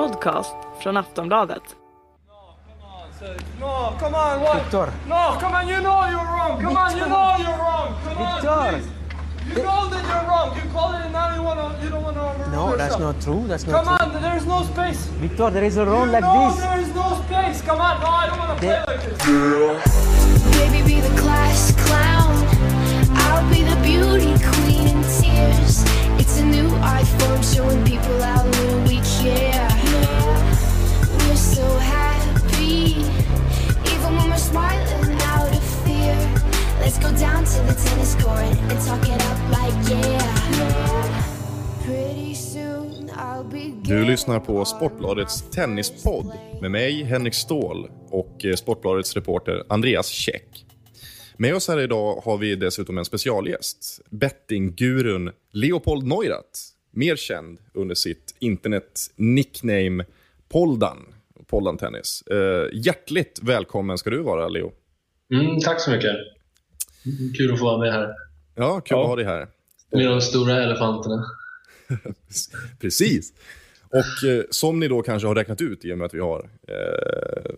podcast från Aftonbladet. No, come on, what? Victor. No, come on, you know you're wrong. Come on, you know you're wrong. Come Victor. on, please. You know that you're wrong. You call it and now you wanna, you don't wanna No, that's yourself. not true. That's Come not true. on, there is no space. Victor, there is a room like know this. there is no space. Come on, no, I don't wanna play like this. Baby, be the class clown. I'll be the beauty queen in tears. It's a new iPhone showing people how little we care. So happy, even when we're smiling out of fear. Let's go down to the tennis court and talk it up like yeah. Pretty soon I'll be Du lyssnar på Sportbladets tennispodd med mig, Henrik Ståhl och eh, Sportbladets reporter Andreas Käck. Med oss här idag har vi dessutom en specialgäst, bettinggurun Leopold Neurath, mer känd under sitt internet-nickname Poldan, Poldan Tennis. Eh, hjärtligt välkommen ska du vara, Leo. Mm, tack så mycket. Kul att få vara med här. Ja, kul att ha dig här. Med de stora elefanterna. Precis. Och eh, som ni då kanske har räknat ut i och med att vi har eh,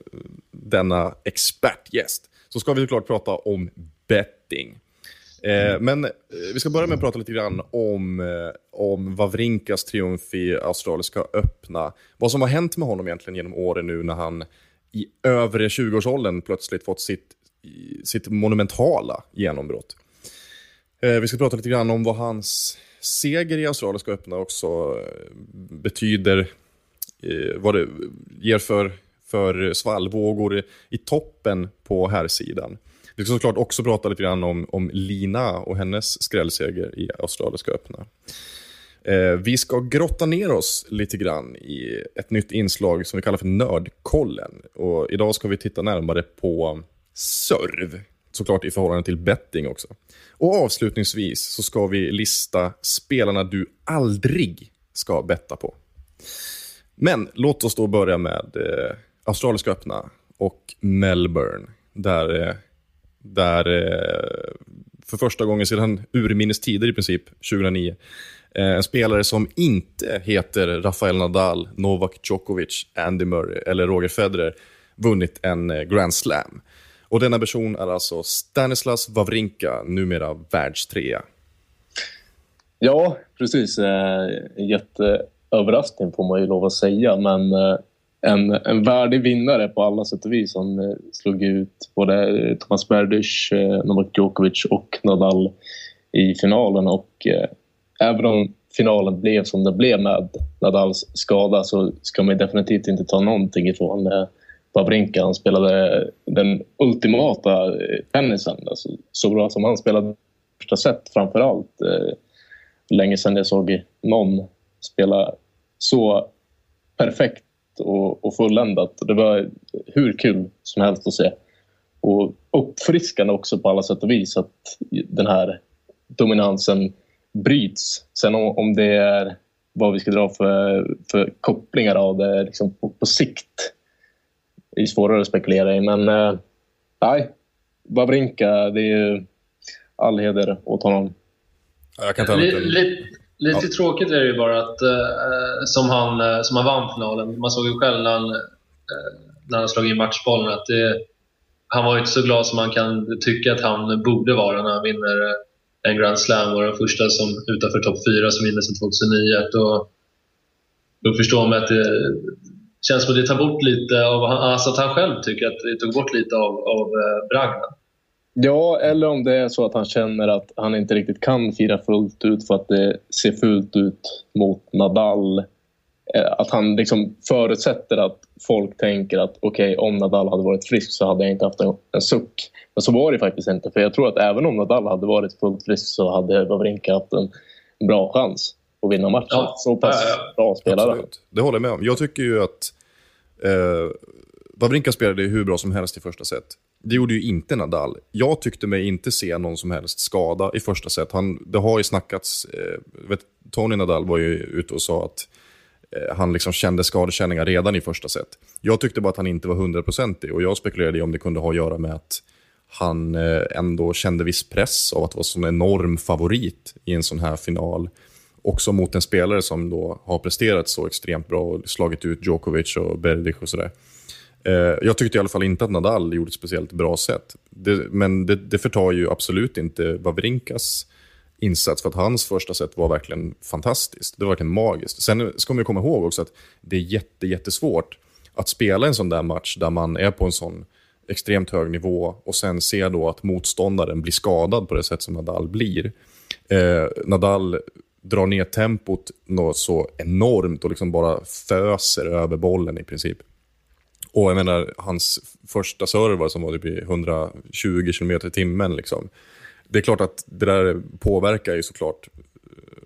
denna expertgäst, så ska vi såklart prata om betting. Eh, men eh, vi ska börja med att prata lite grann om, eh, om Wawrinkas triumf i Australiska öppna. Vad som har hänt med honom egentligen genom åren nu när han i övre 20-årsåldern plötsligt fått sitt, sitt monumentala genombrott. Eh, vi ska prata lite grann om vad hans seger i Australiska öppna också eh, betyder, eh, vad det ger för, för svallvågor i toppen på här sidan. Vi ska såklart också prata lite grann om, om Lina och hennes skrällseger i Australiska öppna. Eh, vi ska grotta ner oss lite grann i ett nytt inslag som vi kallar för Nördkollen. Och idag ska vi titta närmare på serv, såklart i förhållande till betting också. Och avslutningsvis så ska vi lista spelarna du aldrig ska betta på. Men låt oss då börja med eh, Australiska öppna och Melbourne. Där, eh, där eh, för första gången sedan urminnes tider i princip, 2009, eh, en spelare som inte heter Rafael Nadal, Novak Djokovic, Andy Murray eller Roger Federer vunnit en eh, Grand Slam. Och denna person är alltså Stanislas Wawrinka, numera världstrea. Ja, precis. Jätteöverraskning får man ju lov att säga, men en, en värdig vinnare på alla sätt och vis. Han eh, slog ut både eh, Thomas Berdych, eh, Novak Djokovic och Nadal i finalen. Och även om finalen blev som den blev med Nadals skada så ska man definitivt inte ta någonting ifrån Babrinka. Wawrinka. Han spelade den ultimata tennisen. Alltså, så bra som han spelade första set framför allt. Länge sedan jag såg någon spela så perfekt och, och fulländat. Det var hur kul som helst att se. Och uppfriskande också på alla sätt och vis att den här dominansen bryts. Sen om, om det är vad vi ska dra för, för kopplingar av det liksom på, på sikt är svårare att spekulera i. Men eh, nej, Wawrinka, det är ju all heder åt honom. Ja, Jag kan ta en liten... lite, lite tråkigt är det ju bara att eh, som, han, eh, som han vann finalen. Man såg ju själv när han, eh, när han slog in matchbollen att det, han var ju inte så glad som man kan tycka att han borde vara när han vinner eh, en Grand Slam. Var den första som, utanför topp fyra som vinner sedan 2009. Då, då förstår man att det känns som att det tar bort lite av... Alltså att han själv tycker att det tog bort lite av, av bragden. Ja, eller om det är så att han känner att han inte riktigt kan fira fullt ut för att det ser fult ut mot Nadal. Eh, Att han liksom förutsätter att folk tänker att okej, om Nadal hade varit frisk så hade jag inte haft en, en suck. Men så var det faktiskt inte. För jag tror att även om Nadal hade varit fullt frisk så hade Wawrinka haft en, en bra chans att vinna matchen. Ja. Så pass Ja, ja. bra spelare. Absolut. Det håller jag med om. Jag tycker ju att eh, Wawrinka spelade hur bra som helst i första set. Det gjorde ju inte Nadal. Jag tyckte mig inte se någon som helst skada i första set. Han, det har ju snackats, eh, vet, Tony Nadal var ju ute och sa att eh, han liksom kände skadekänningar redan i första set. Jag tyckte bara att han inte var hundraprocentig och jag spekulerade i om det kunde ha att göra med att han eh, ändå kände viss press av att vara sån enorm favorit i en sån här final. också mot en spelare som då har presterat så extremt bra och slagit ut Djokovic och Berdych och sådär. Eh, jag tyckte i alla fall inte att Nadal gjorde ett speciellt bra sätt. Det, men det, det förtar ju absolut inte Wawrinkas insats, för att hans första set var verkligen fantastiskt. Det var verkligen magiskt. Sen ska man komma ihåg också att det är jätte, jättesvårt att spela en sån där match där man är på en sån extremt hög nivå och sen ser då att motståndaren blir skadad på det sätt som Nadal blir. Eh, Nadal drar ner tempot något så enormt och liksom bara föser över bollen i princip. Och jag menar, hans första server som var typ 120 km i timmen. Liksom. Det är klart att det där påverkar ju såklart eh,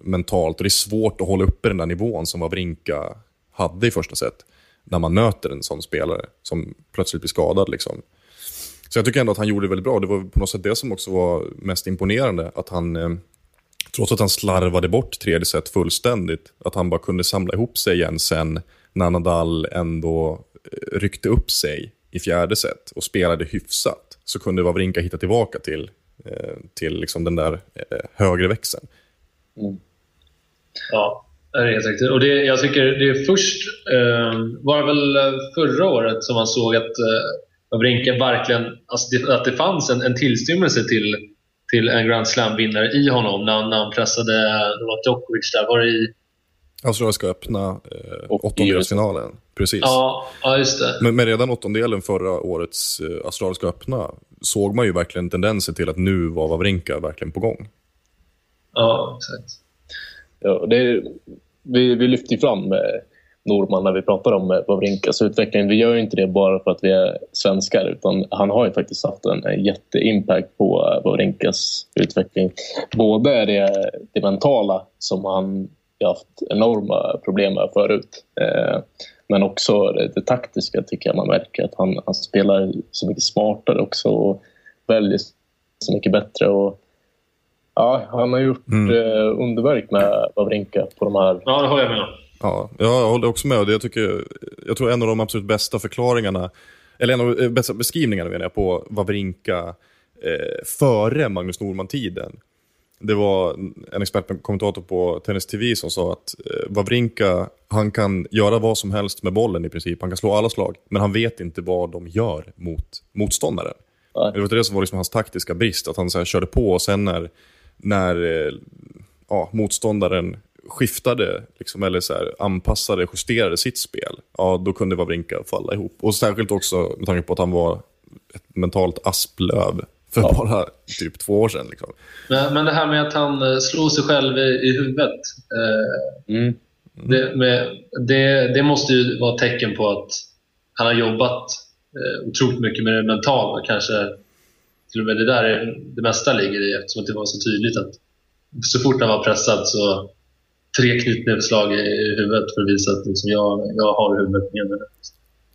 mentalt och det är svårt att hålla uppe den där nivån som Wawrinka hade i första set när man möter en sån spelare som plötsligt blir skadad. Liksom. Så jag tycker ändå att han gjorde det väldigt bra. Det var på något sätt det som också var mest imponerande. Att han, eh, trots att han slarvade bort tredje set fullständigt, att han bara kunde samla ihop sig igen sen när Nadal ändå ryckte upp sig i fjärde set och spelade hyfsat. Så kunde Wawrinka hitta tillbaka till, eh, till liksom den där eh, högre växeln. Mm. Ja, det är helt riktigt. Och det, jag tycker det är först, eh, var det väl förra året som man såg att eh, Wawrinka verkligen, alltså det, att det fanns en, en tillstymmelse till, till en Grand Slam-vinnare i honom när, när han pressade Djokovic där. Var det i Australiska öppna eh, åttondelsfinalen. Precis. Ja, ja, just det. Men, men redan åttondelen förra årets eh, Australiska öppna såg man ju verkligen tendenser till att nu var Wawrinka verkligen på gång. Ja, exakt. Ja, det, vi, vi lyfter fram eh, Norman när vi pratar om eh, Wawrinkas utveckling. Vi gör ju inte det bara för att vi är svenskar utan han har ju faktiskt haft en, en jätteimpact på eh, Wawrinkas utveckling. Både det, det mentala som han haft enorma problem med förut. Eh, men också det, det, taktiska tycker jag man märker att han, han spelar så mycket smartare också och väljer så mycket bättre. Och, ja, han har gjort mm. eh, underverk med Wawrinka på de här... Ja, det håller jag med om. Ja, jag håller också med. Jag, tycker, jag tror en av de absolut bästa förklaringarna, eller en av de bästa beskrivningarna menar jag, på Wawrinka eh, före Magnus Norman-tiden det var en expertkommentator på Tennis TV som sa att eh, Wawrinka, han kan göra vad som helst med bollen i princip. Han kan slå alla slag, men han vet inte vad de gör mot motståndaren. Nej. Det var det som var liksom hans taktiska brist, att han så körde på och sen när, när eh, ja, motståndaren skiftade, liksom, eller så här, anpassade, justerade sitt spel, ja, då kunde Wawrinka falla ihop. Och särskilt också med tanke på att han var ett mentalt asplöv för ja. bara typ två år sedan. Liksom. Men, men det här med att han eh, slår sig själv i, i huvudet. Eh, mm. det, med, det, det, måste ju vara ett tecken på att han har jobbat eh, otroligt mycket med det mentala. Kanske till och med det där är, det mesta ligger i eftersom det var så tydligt att så fort han var pressad så tre knytnävsslag i, i huvudet för att visa att liksom, jag, jag har huvudet med mig.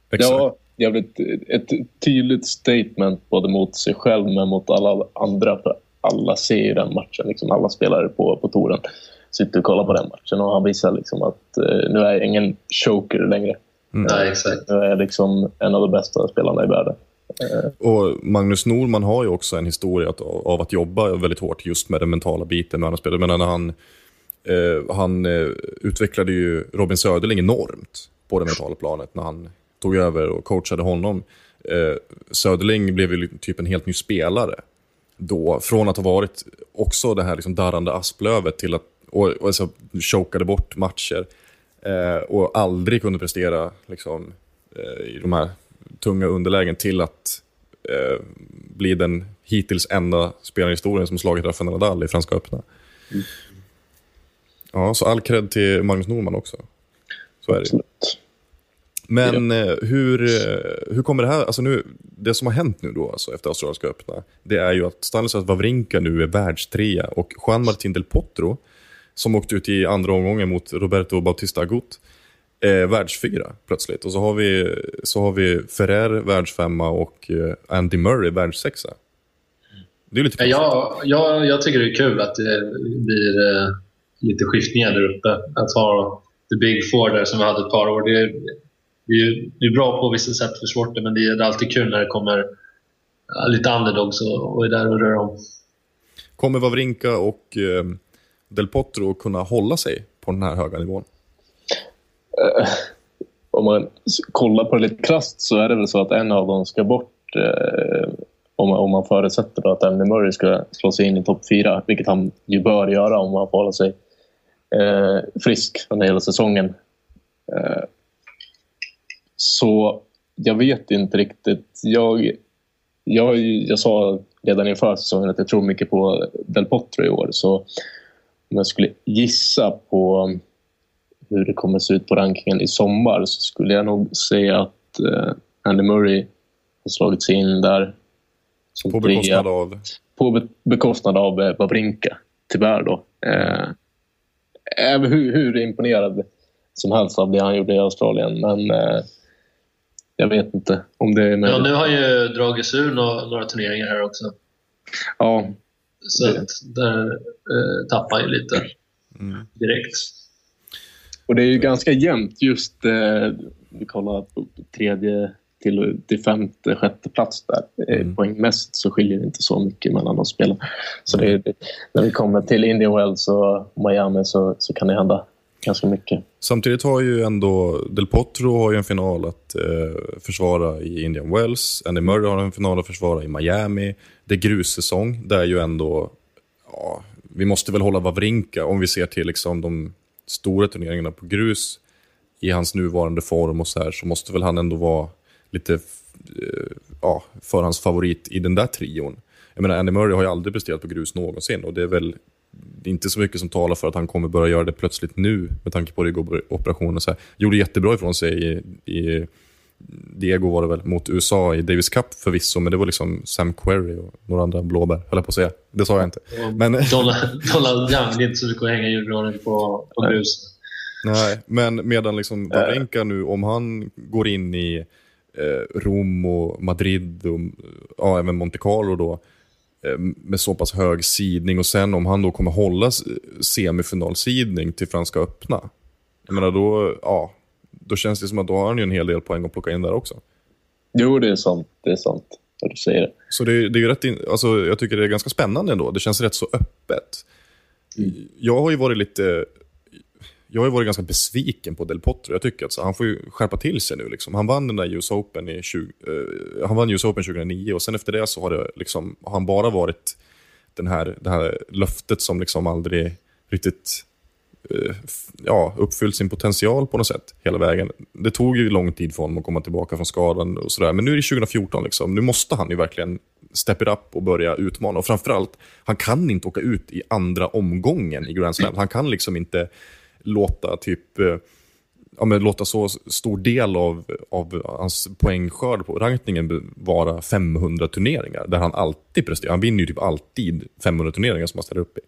Ja, jävligt, ett tydligt statement både mot sig själv men mot alla andra. För alla ser ju den matchen. Liksom alla spelare på, på touren sitter och kollar på den matchen och han visar liksom att uh, nu är jag ingen choker längre. Mm. Nej, exakt. Nu är jag liksom en av de bästa spelarna i världen. Uh. Och Magnus Norman har ju också en historia av att jobba väldigt hårt just med den mentala biten när han spelar. Men när han, uh, han utvecklade ju Robin Söderling enormt på det mentala planet när han tog över och coachade honom. Eh, Söderling blev ju typ en helt ny spelare då. Från att ha varit också det här liksom darrande asplövet till att och, och alltså, chokade bort matcher eh, och aldrig kunde prestera liksom, eh, i de här tunga underlägen till att eh, bli den hittills enda spelaren i historien som slagit Rafael Nadal i Franska öppna. Mm. Ja, så all cred till Magnus Norman också. Så är det. Absolut. Men ja. Eh, hur, eh, hur kommer det här, alltså nu, det som har hänt nu då, alltså efter Australiska öppna, det är ju att Stanislas Wawrinka nu är världstrea och Juan Martín del Potro, som åkte ut i andra omgången mot Roberto Bautista Agut, är världsfyra plötsligt. Och så har vi, så har vi Ferrer världsfemma och eh, Andy Murray världssexa. Det är lite ja, jag, jag tycker det är kul att det blir eh, lite skiftningar där uppe. Att ha the big four där som vi hade ett par år. Det, det är, det är bra på vissa sätt för sporten men det är alltid kul när det kommer lite underdogs och, och är där och rör om. Kommer Wawrinka och eh, Del Potro att kunna hålla sig på den här höga nivån? om man kollar på det lite krasst så är det väl så att en av dem ska bort eh, om, man- om man förutsätter att Andy Murray ska slå sig in i topp fyra, vilket han ju bör göra om han får hålla sig eh, frisk under hela säsongen. Eh, så jag vet inte riktigt. Jag, jag, jag sa redan inför säsongen att jag tror mycket på Del Potro i år. Så om jag skulle gissa på hur det kommer se ut på rankingen i sommar så skulle jag nog säga att eh, Andy Murray har slagit sig in där som På trea. bekostnad av... på be- bekostnad av eh, Wawrinka, tyvärr då. Eh, är hur, hur imponerad som helst av det han gjorde i Australien, men eh, jag vet inte om det är Ja, möjligt. nu har ju dragit sig ur några, några turneringar här också. Ja, Så Det- att där eh, tappar ju lite Mm. direkt. och det är ju ganska jämnt just eh, vi kollar på tredje till, till femte, sjätte plats där. Mm. Poängmässigt så skiljer det inte så mycket mellan de spelarna. Så det, är- när vi kommer till Indian Wells och Miami så, så kan det hända ganska mycket. Samtidigt har ju ändå Del Potro har ju en final att eh, försvara i Indian Wells. Andy Murray har en final att försvara i Miami. Det är grussäsong. Det är ju ändå... Ja, vi måste väl hålla Wawrinka om vi ser till liksom de stora turneringarna på grus i hans nuvarande form och så här så måste väl han ändå vara lite eh, ja, förhandsfavorit i den där trion. Jag menar, Andy Murray har ju aldrig presterat på grus någonsin och det är väl det är inte så mycket som talar för att han kommer börja göra det plötsligt nu med tanke på ryggoperationen. Gjorde jättebra ifrån sig i, i Diego var det väl, mot USA i Davis Cup förvisso, men det var liksom Sam Querrey och några andra blåbär, höll jag på att säga. Det sa jag inte. Men, Donald, Donald Young, det är inte så mycket att hänga julgranen på, på grus. nej, men medan liksom Wawrinka nu, om han går in i eh, Rom och Madrid och ja, även Monte Carlo då, eh, med så pass hög sidning och sen om han då kommer hålla semifinalsidning till Franska öppna. Jag menar då, ja, då känns det som att då har han ju en hel del poäng att plocka in där också. Jo, det är sant. Det är sant du säger. det. Så det, det är ju rätt, in, alltså, jag tycker det är ganska spännande ändå. Det känns rätt så öppet. Jag har ju varit lite, jag har ju varit ganska besviken på Del Potro. Jag tycker att så, han får ju skärpa till sig nu. Liksom. Han vann den där US Open i 20, eh, han vann US Open 2009 och sen efter det så har, det, liksom, har han bara varit den här, det här löftet som liksom aldrig riktigt eh, ja, uppfyllt sin potential på något sätt hela vägen. Det tog ju lång tid för honom att komma tillbaka från skadan och sådär. Men nu är det 2014 liksom. Nu måste han ju verkligen step it up och börja utmana. Och framförallt, han kan inte åka ut i andra omgången i Grand Slam. Han kan liksom inte låta typ eh, ja, men låta så stor del av, av hans poängskörd på rankningen vara 500 turneringar, där han alltid presterar. Han vinner ju typ alltid 500 turneringar som han ställer upp i.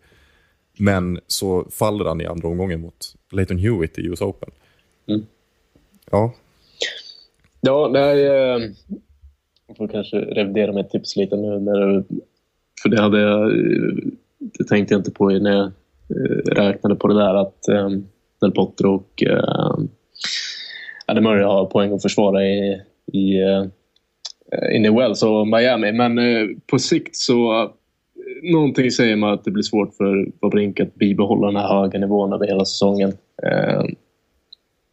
Men så faller han i andra omgången mot Leighton Hewitt i US Open. Mm. Ja, Ja, nej, eh, jag får kanske revidera mitt tips lite nu. När för det hade jag, eh, det tänkte jag inte på när jag Eh, räknade på det där att eh, Del Potro och eh, Adam Murray har poäng att försvara i, i eh, Indian Wells och Miami. Men eh, på sikt så eh, någonting säger mig att det blir svårt för Wawrinka att bibehålla den här höga nivån över hela säsongen. Eh,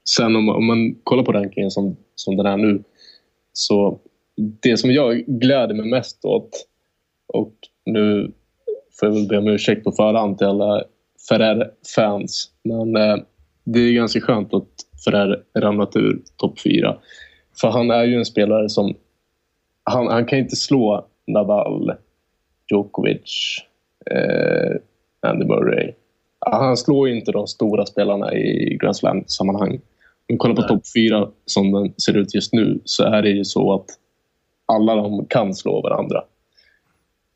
Sen om, om man kollar på rankingen som, som den är nu så det som jag gläder mig mest åt och nu får jag väl be om ursäkt på förhand till alla Ferrer-fans men eh, det är ganska skönt att Ferrer ramlat ur topp fyra. För han är ju en spelare som han, han kan inte slå Nadal, Djokovic, eh, Andy Murray. Han slår ju inte de stora spelarna i Grand Slam-sammanhang. Om vi kollar på topp fyra som den ser ut just nu så är det ju så att alla de kan slå varandra.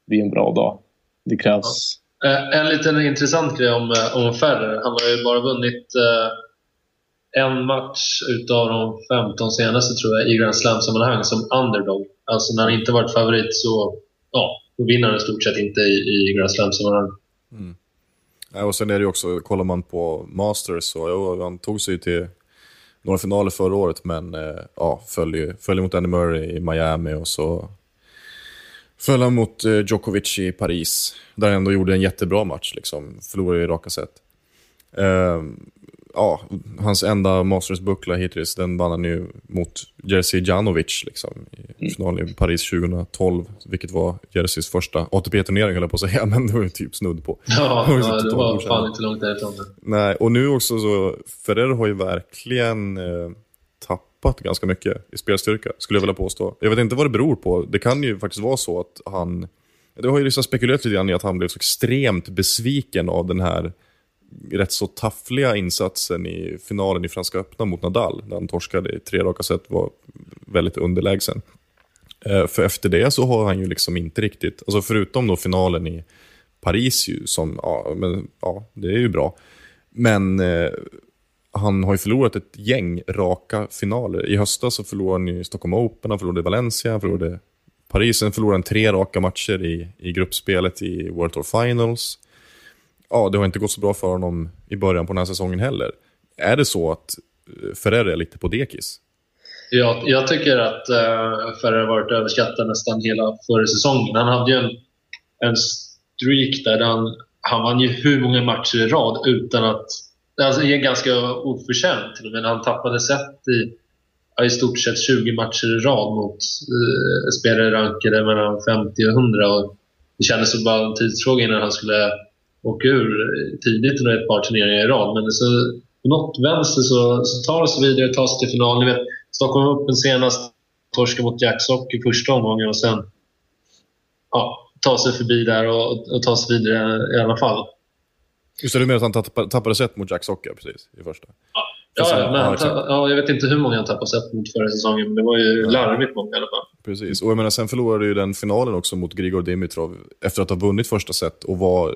Det är en bra dag. Det krävs... Eh, en liten intressant grej om, eh, om Ferrer. Han har ju bara vunnit eh, en match utav de 15 senaste tror jag i Grand Slam-sammanhang som underdog. Alltså när han inte varit favorit så ja, vinner han i stort sett inte i, i Grand Slam-sammanhang. Mm. Ja, och sen är det ju också, kollar man på Masters så jo, han tog sig ju till några finaler förra året men eh, ja, föll, ju, ju mot Andy Murray i Miami och så Föll han mot eh, Djokovic i Paris, där han ändå gjorde en jättebra match. Liksom. Förlorade i raka set. Eh, ja, hans enda Masters-buckla hittills, den vann han ju mot Jerzy Janovic liksom, i finalen i Paris 2012, vilket var Jerseys första ATP-turnering höll jag på att säga, men det var ju typ snudd på. Ja, Det var ja det totalt var fan inte långt därifrån. Nej, och nu också så, Ferrer har ju verkligen eh, tappat ganska mycket i spelstyrka, skulle jag vilja påstå. Jag vet inte vad det beror på. Det kan ju faktiskt vara så att han, det har ju liksom spekulerat lite grann i att han blev så extremt besviken av den här rätt så taffliga insatsen i finalen i Franska öppna mot Nadal, när han torskade i tre raka set, var väldigt underlägsen. Eh, för efter det så har han ju liksom inte riktigt, alltså förutom då finalen i Paris ju, som, ja, men, ja det är ju bra. Men eh, han har ju förlorat ett gäng raka finaler. I höstas så förlorade han ju Stockholm Open, han förlorade Valencia, han förlorade Paris, sen förlorade han tre raka matcher i, i gruppspelet i World Tour Finals. Ja, det har inte gått så bra för honom i början på den här säsongen heller. Är det så att eh, Ferrer är lite på dekis? Jag, jag tycker att eh, uh, Ferrer har varit överskattad nästan hela förra säsongen. Han hade ju en, en streak där han, han vann ju hur många matcher i rad utan att... Alltså är ganska oförtjänt till och med. Han tappade set i ja, i stort sett 20 matcher i rad mot eh, spelare rankade mellan 50 och 100. Och det kändes som bara en tidsfråga innan han skulle åka ur eh, tidigt under ett par turneringar i rad. Men så, på något vänster så, så tar det sig vidare, tar sig till final. Ni vet, Stockholm Open senast torska mot Jacksock i första omgången och sen ja, ta sig förbi där och, och ta sig vidare i alla fall. Just det, du menar att han tappade, tappade set mot Jack Socka precis i första? Ja, ja, men ja, jag vet inte hur många han tappade set mot förra säsongen, men det var ju larvigt många i alla fall. Precis, och jag menar, sen förlorade ju den finalen också mot Grigor Dimitrov efter att ha vunnit första set och var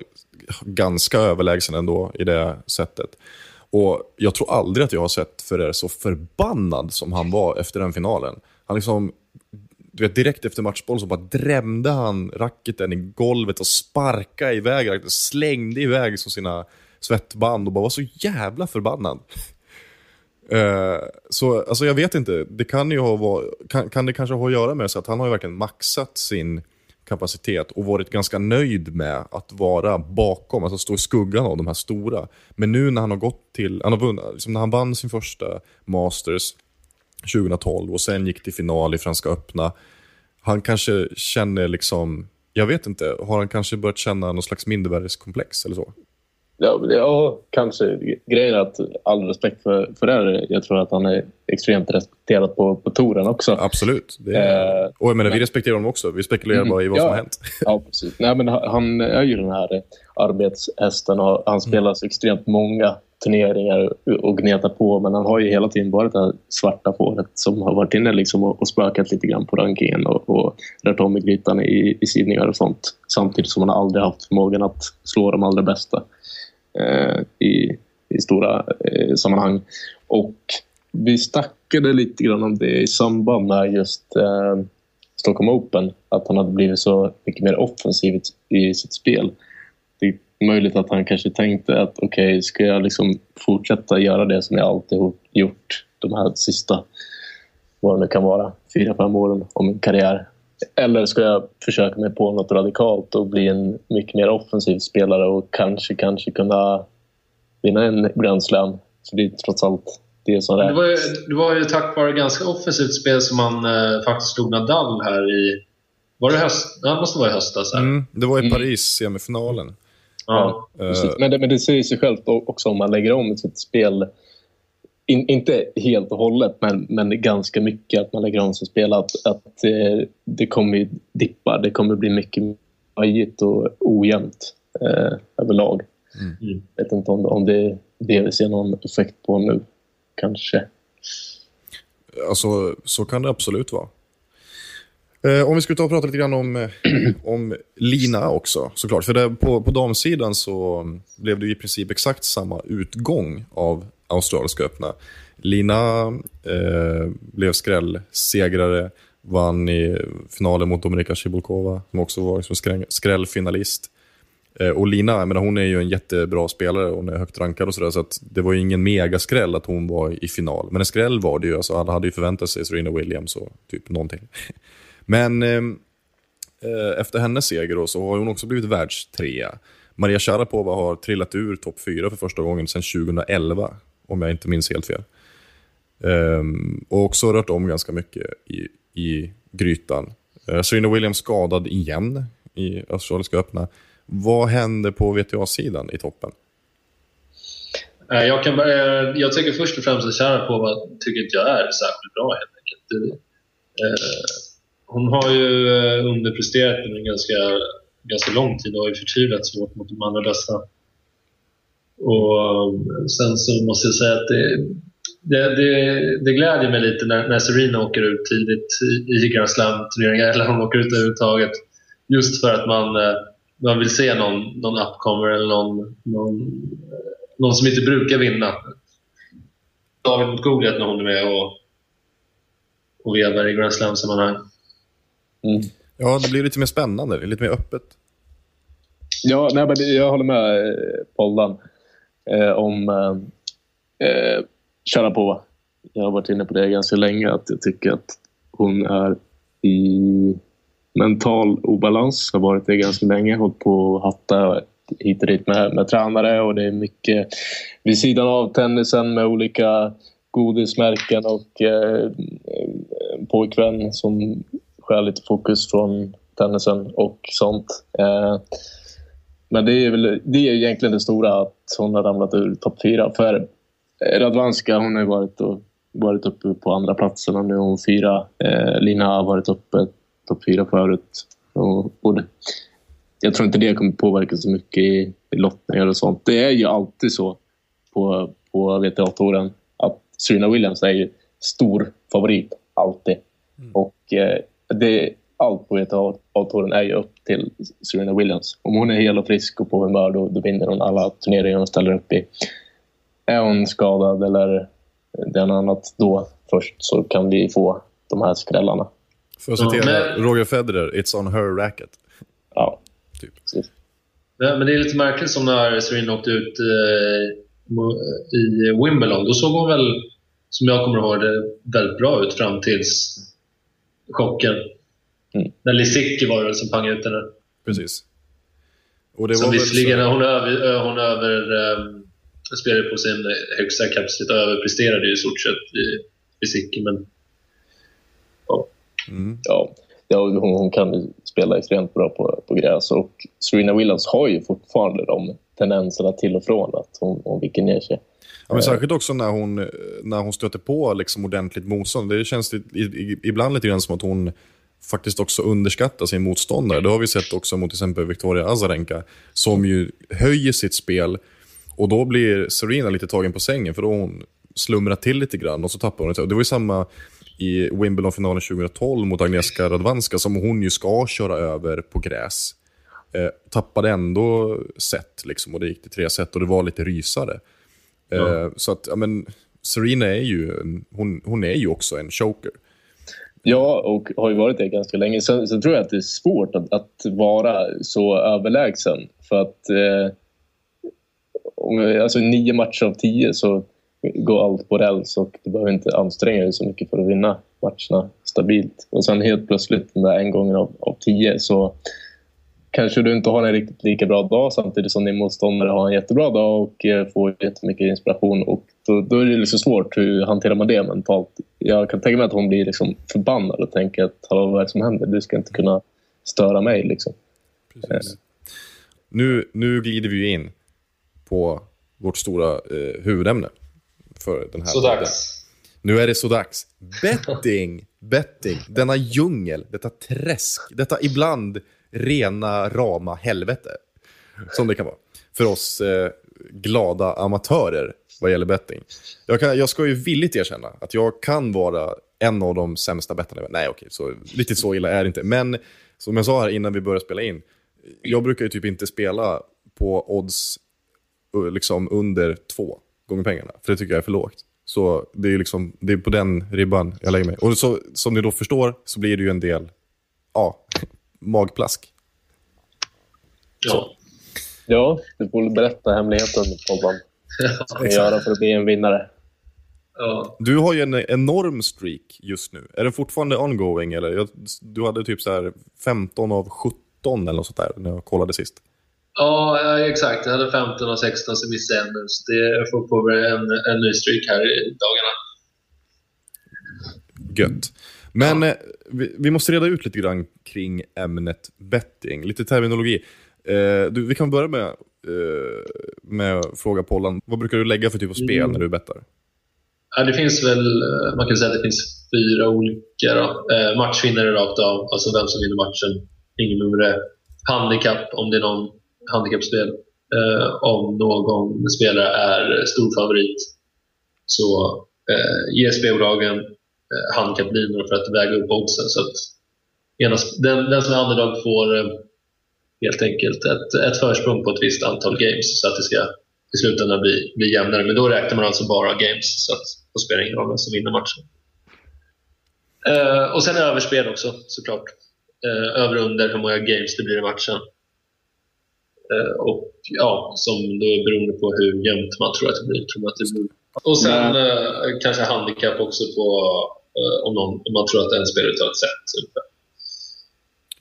ganska överlägsen ändå i det sättet. Och jag tror aldrig att jag har sett Ferrer så förbannad som han var efter den finalen. Han liksom, du vet, direkt efter matchboll så bara drämde han racketen i golvet och sparkade iväg racketen, slängde iväg som sina svettband och bara var så jävla förbannad. Eh, så alltså jag vet inte, det kan ju ha kan, kan det kanske ha att göra med så att han har ju verkligen maxat sin kapacitet och varit ganska nöjd med att vara bakom, alltså stå i skuggan av de här stora. Men nu när han har gått till, han har vunnit, liksom när han vann sin första Masters 2012 och sen gick till final i Franska öppna, han kanske känner liksom, jag vet inte, har han kanske börjat känna någon slags mindervärdeskomplex eller så? Ja, men ja, kanske. Grejen är att all respekt för, för det här, jag tror att han är extremt respekterad på, på touren också. Absolut. Det är, Eh, och jag menar, vi respekterar honom också. Vi spekulerar Mm, bara i vad ja. som har hänt. Ja, precis. Nej, men han- är ju den här arbetshästen och han spelar så extremt många turneringar och gnetar på. Men han har ju hela tiden varit det här svarta fåret som har varit inne liksom och, och spökat lite grann på rankingen och, och rört om i grytan i, i sidningar och sånt. Samtidigt som han aldrig haft förmågan att slå de allra bästa eh, i, i stora eh, sammanhang. Och vi snackade lite grann om det i samband med just eh, Stockholm Open. Att han hade blivit så mycket mer offensiv i sitt spel. Det möjligt att han kanske tänkte att okej, ska jag liksom fortsätta göra det som jag alltid har gjort de här sista, vad det nu kan vara, fyra, fem åren av min karriär. Eller ska jag försöka mig på något radikalt och bli en mycket mer offensiv spelare och kanske, kanske kunna vinna en Grand Slam. För det är trots allt det som Det räknas. var, ju, det var ju tack vare ganska offensivt spel som han eh, faktiskt slog Nadal här i... Var det höst? Ja, det måste vara i höstas. Här. Mm, det var i Mm. Paris, semifinalen. Ja. Precis. Men, det, men det säger sig självt också om man lägger om sitt spel. In, inte helt och hållet, men, men ganska mycket att man lägger om sitt spel. Att, att eh, det kommer dippa, det kommer bli mycket vajigt och ojämnt eh, överlag. Mm. Jag vet inte om, om det är det vi ser någon effekt på nu. Kanske. Alltså, så kan det absolut vara. Eh, om vi skulle ta och prata lite grann om, eh, om Lina också, såklart. För det, på, på damsidan så blev det i princip exakt samma utgång av Australiska öppna. Lina eh, blev skrällsegrare, vann i finalen mot Dominika Cibulkova, som också var liksom skräll, skrällfinalist. Eh, och Lina, menar, hon är ju en jättebra spelare, hon är högt rankad och sådär, så att det var ju ingen megaskräll att hon var i final. Men en skräll var det ju, alltså alla hade ju förväntat sig Serena Williams och typ någonting. Men ehm, eh, efter hennes seger då, så har hon också blivit världstrea. Maria Sharapova har trillat ur topp fyra för första gången sedan 2011, om jag inte minns helt fel. Ehm, och också rört om ganska mycket i, i grytan. Uh, Serena Williams skadad igen i Australiska öppna. Vad händer på VTA-sidan i toppen? Eh, jag, kan, eh, jag tycker först och främst att Sharapova tycker inte jag är särskilt bra helt enkelt. Hon har ju eh, underpresterat under en ganska, ganska lång tid och har ju förtvivlat svårt mot de andra bästa. Och eh, sen så måste jag säga att det, det, det, det gläder mig lite när, när Serena åker ut tidigt i, i Grand Slam-turneringar eller hon åker ut överhuvudtaget. Just för att man, eh, man vill se någon, någon upcomer eller någon, någon, någon som inte brukar vinna. David mot Goliat när hon är med och, och vevar i Grand Slam-sammanhang. Mm. Ja, det blir lite mer spännande, lite mer öppet. Ja, nej, men det- jag håller med eh, Poldan eh, om eh, eh, Sharapova. Jag har varit inne på det ganska länge, att jag tycker att hon är i mental obalans. Har varit det ganska länge. Hållit på att hatta hit och dit med, med tränare och det är mycket vid sidan av tennisen med olika godismärken och eh, en pojkvän som stjäl lite fokus från tennisen och sånt. Eh, men det är, väl, det är egentligen det stora att hon har ramlat ur topp fyra. För Radwanska hon har ju varit, och, varit uppe på andra platsen och nu är hon fyra. Eh, Lina har varit uppe topp fyra förut. Och, och det, jag tror inte det kommer påverka så mycket i, i lottningar och sånt. Det är ju alltid så på, på WTA-touren att Serena Williams är ju stor favorit, alltid. Och eh, det, allt på WTA-touren är ju upp till Serena Williams. Om hon är hel och frisk och på humör då, då vinner hon alla turneringar hon ställer upp i. Är hon skadad eller det är något annat då först så kan vi få de här skrällarna. För att Ja, citera men- Roger Federer, it's on her racket. Ja, Typ. precis. Ja, men det är lite märkligt som när Serena åkte ut eh, i Wimbledon. Då såg hon väl, som jag kommer ihåg det, väldigt bra ut fram tills chocken. Mm. När Lisicki var det som pangade ut henne. Precis. Och det Som var visserligen, så- hon, över, hon över, um, spelade på sin högsta kapacitet och överpresterade ju i stort sett i Lisicki. Men Mm. Ja, ja hon, hon kan ju spela extremt bra på, på gräs och Serena Williams har ju fortfarande de tendenserna till och från att hon, hon viker ner sig. Ja, men särskilt också när hon, när hon stöter på liksom ordentligt motstånd. Det känns i, i, ibland lite grann som att hon faktiskt också underskattar sin motståndare. Det har vi sett också mot till exempel Victoria Azarenka, som ju höjer sitt spel och då blir Serena lite tagen på sängen för då hon slumrat till lite grann och så tappar hon det. Det var ju samma i Wimbledon-finalen 2012 mot Agnieszka Radwanska som hon ju ska köra över på gräs. Eh, tappade ändå set liksom, och det gick till tre set och det var lite rysare. Eh, så att, ja, men, Serena är ju, en- hon, hon är ju också en choker. Ja, och har ju varit det ganska länge. Sen, sen tror jag att det är svårt att, att vara så överlägsen. För att eh, om, alltså nio matcher av tio så går allt på räls och du behöver inte anstränga dig så mycket för att vinna matcherna stabilt. Och sen helt plötsligt den där en gången av, av tio så kanske du inte har en riktigt lika bra dag samtidigt som din motståndare har en jättebra dag och eh, får jättemycket inspiration. Och då, då är det liksom svårt. Hur hanterar man det mentalt? Jag kan tänka mig att hon blir liksom förbannad och tänker att Hallå, vad är det som händer? Du ska inte kunna störa mig. Liksom. Precis. Nu, nu glider vi in på vårt stora eh, huvudämne för den här så podden. dags. Nu är det så dags. Betting, betting, denna djungel, detta träsk, detta ibland rena rama helvete. Som det kan vara. För oss eh, glada amatörer vad gäller betting. Jag, kan, jag ska ju villigt erkänna att jag kan vara en av de sämsta bettarna. Nej, okej, så, riktigt så illa är det inte. Men som jag sa här innan vi började spela in, jag brukar ju typ inte spela på odds eh, liksom under två gånger pengarna. För det tycker jag är för lågt. Så det är ju liksom, det är på den ribban jag lägger mig. Och så, som ni då förstår så blir det ju en del, ja, magplask. Ja. Ja, du får väl berätta hemligheten, Tobban. Vad ska jag göra för att bli en vinnare? Ja. Du har ju en enorm streak just nu. Är den fortfarande ongoing? Eller? Du hade typ så här 15 av 17 eller något sånt där när jag kollade sist. Ja, exakt. Jag hade 15 och 16, så missade en nu. Så det, jag får påbörja en, en ny streak här i dagarna. Gött. Men eh, vi, vi måste reda ut lite grann kring ämnet betting. Lite terminologi. Eh, du, vi kan börja med, eh, med att fråga Pollan. Vad brukar du lägga för typ av spel när du bettar? Ja, det finns väl, eh, man kan säga att det finns fyra olika. Då. Eh, matchvinnare rakt av, alltså vem som vinner matchen. Ingen nummer Handikapp, om det är någon handikappspel. Eh, om någon spelare är stor favorit så eh, ger spelbolagen eh, för att väga upp oddsen. Så att den, den som är underdog får eh, helt enkelt ett, ett försprång på ett visst antal games så att det ska i slutändan bli, bli jämnare. Men då räknar man alltså bara games så att då spelar ingen roll vem som vinner matchen. Eh, och sen överspel också såklart. Eh, över och under hur många games det blir i matchen. Eh, och ja, som då är beroende på hur jämnt man tror att det blir. Tror man att det blir. Och sen eh, kanske handikapp också på eh, om, någon, om man tror att en spelare tar ett set. Typ.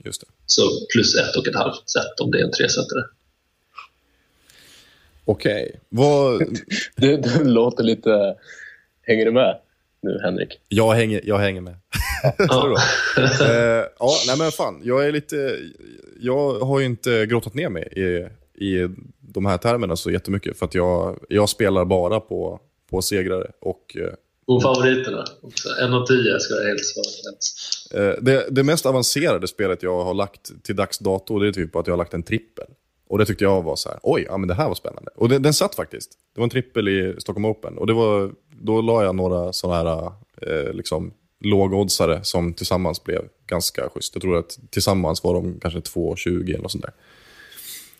Just det. Så plus ett och ett halvt set om det är en tresetare. Okej. Vad... Du, du låter lite... Hänger du med nu, Henrik? Jag, hänger, jag hänger med. Då. eh, ja, nej men fan. Jag är lite... Jag har ju inte grottat ner mig i, i de här termerna så jättemycket. För att jag, jag spelar bara på, på segrare. Och eh, Och favoriterna. också. En av tio ska jag helt svara. Eh, Det, det mest avancerade spelet jag har lagt till dags dato det är typ att jag har lagt en trippel. Och det tyckte jag var så här, oj, ja, men det här var spännande. Och det, den satt faktiskt. Det var en trippel i Stockholm Open. Och det var, då la jag några sådana här eh, liksom, lågoddsare som tillsammans blev ganska schysst. Jag tror att tillsammans var de kanske 2,20 eller något sånt där.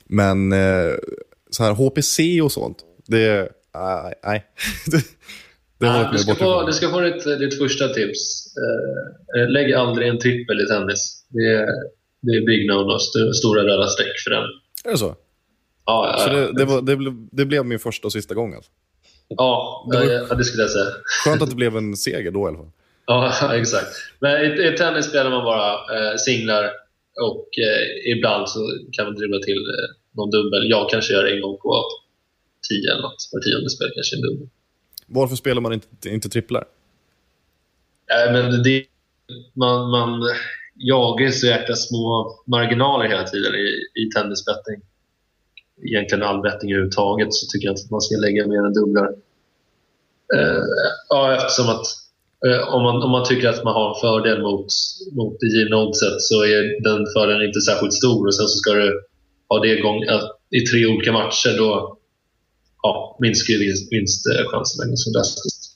Men eh, så här HPC och sånt, det... Nej. nej. det, det har Ah, du, ska få, du ska få ditt, ditt första tips. Eh, lägg aldrig en trippel i tennis. Det är, det är big no-no. St- Stora röda streck för den. Är det så? Ja, Så det, det, var, det, blev, det blev min första och sista gång alltså. ja, det var- ja, det skulle jag säga. Skönt att det blev en seger då i alla fall. Ja, exakt. Men i, i tennis spelar man bara eh, singlar och eh, ibland så kan man dribbla till eh, någon dubbel. Jag kanske gör en gång på tio eller något. Var tionde spel kanske en dubbel. Varför spelar man inte, inte tripplar? Nej, men det, man, man jagar så jäkla små marginaler hela tiden i, i tennisbetting. Egentligen all betting överhuvudtaget så tycker jag inte att man ska lägga mer än dubblar. Eh, ja, eftersom att eh, om, man, om man tycker att man har en fördel mot, mot det givna oddset så är den fördelen inte särskilt stor och sen så ska du ha det igång eh, i tre olika matcher då ja, minskar ju vinst, vinstchanserna eh, ganska drastiskt.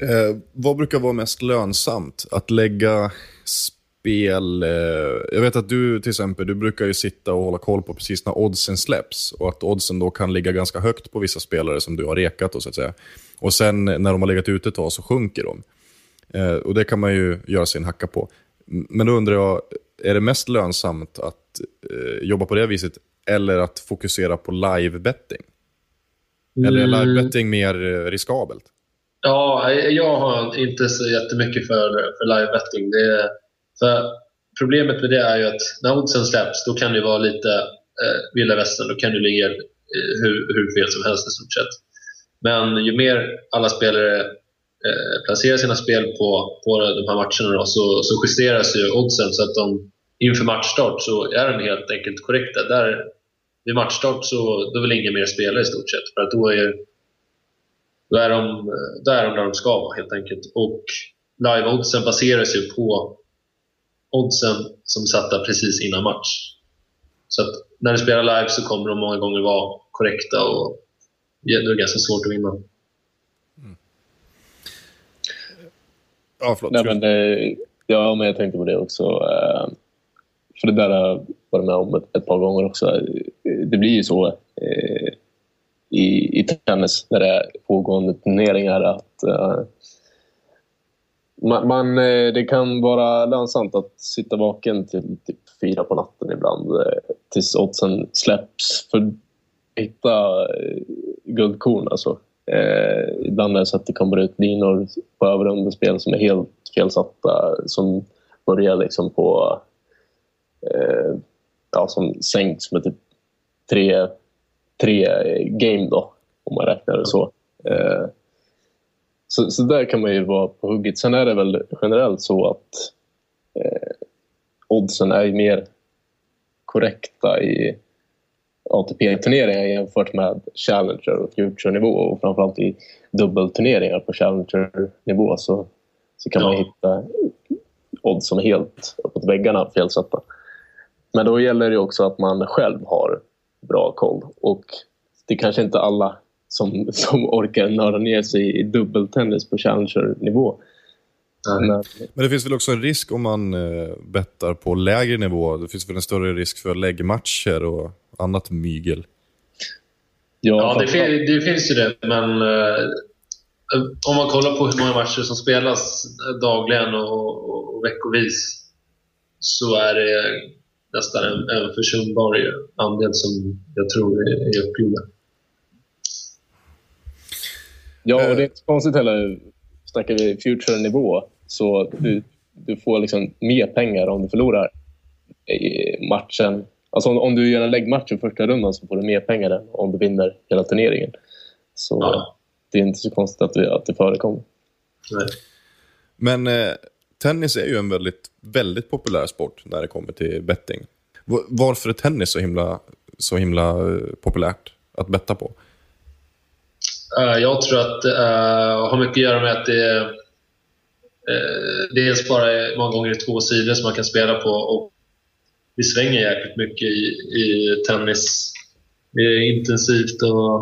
Eh, vad brukar vara mest lönsamt? Att lägga spel... Eh, jag vet att du till exempel, du brukar ju sitta och hålla koll på precis när oddsen släpps. Och att oddsen då kan ligga ganska högt på vissa spelare som du har rekat. Och, så att säga. och sen när de har legat ute ett tag så sjunker de. Eh, och det kan man ju göra sin hacka på. Men då undrar jag, är det mest lönsamt att eh, jobba på det viset eller att fokusera på live-betting? Eller är Mm. live-betting mer eh, riskabelt? Ja, jag har inte så jättemycket för, för live-betting. Det är- För problemet med det är ju att när oddsen släpps, då kan det vara lite eh, vilda västern. Då kan du ligga eh, hur, hur fel som helst i stort sett. Men ju mer alla spelare eh, placerar sina spel på, på de här matcherna då, så, så justeras ju oddsen så att de inför matchstart så är de helt enkelt korrekta. Där, vid matchstart så då vill ingen mer spela i stort sett. För att då är då är, de, då är de där de ska vara helt enkelt. Och live-oddsen baseras ju på oddsen som satta precis innan match. Så att när du spelar live så kommer de många gånger vara korrekta och det är ganska svårt att vinna. Ja, förlåt. Nej, men det, ja, men jag tänkte på det också. För det där har jag varit med om ett, ett par gånger också. Det blir ju så eh, i, i tennis när det är pågående turneringar att eh, man, man, eh, det kan vara lönsamt att sitta vaken till typ fyra på natten ibland eh, tills oddsen släpps för att hitta eh, guldkorn. Alltså. Eh, ibland är det så att det kommer ut linor på över spel underspel som är helt felsatta. Som börjar liksom på... Eh, ja, som sänks med typ tre, tre game då, om man räknar det så. Eh, så. Så där kan man ju vara på hugget. Sen är det väl generellt så att eh, oddsen är mer korrekta i ATP-turneringar jämfört med Challenger och Future-nivå och framförallt i dubbelturneringar på Challenger-nivå så, så kan man Ja. hitta odds som är helt uppåt väggarna felsatta. Men då gäller det också att man själv har bra koll och det är kanske inte alla som, som orkar nörda ner sig i dubbeltennis på Challenger-nivå. Men, Men det finns väl också en risk om man eh, bettar på lägre nivå. Det finns väl en större risk för läggmatcher och annat mygel. Ja, det, fin- det finns ju det, men eh, om man kollar på hur många matcher som spelas dagligen och, och, och veckovis så är det nästan en, en försumbar andel som jag tror är, uppgjorda. Ja, och det är inte konstigt heller. Snackar vi future-nivå så du, du får liksom mer pengar om du förlorar i matchen. Alltså om, om du gör en läggmatch i första rundan så får du mer pengar än om du vinner hela turneringen. Så Ja. det är inte så konstigt att det, att det förekommer. Nej. Men eh, tennis är ju en väldigt, väldigt populär sport när det kommer till betting. Varför är tennis så himla, så himla eh, populärt att betta på? Eh, jag tror att det eh, har mycket att göra med att det är dels bara är många gånger två sidor som man kan spela på och det svänger jäkligt mycket i, i tennis. Det är intensivt och,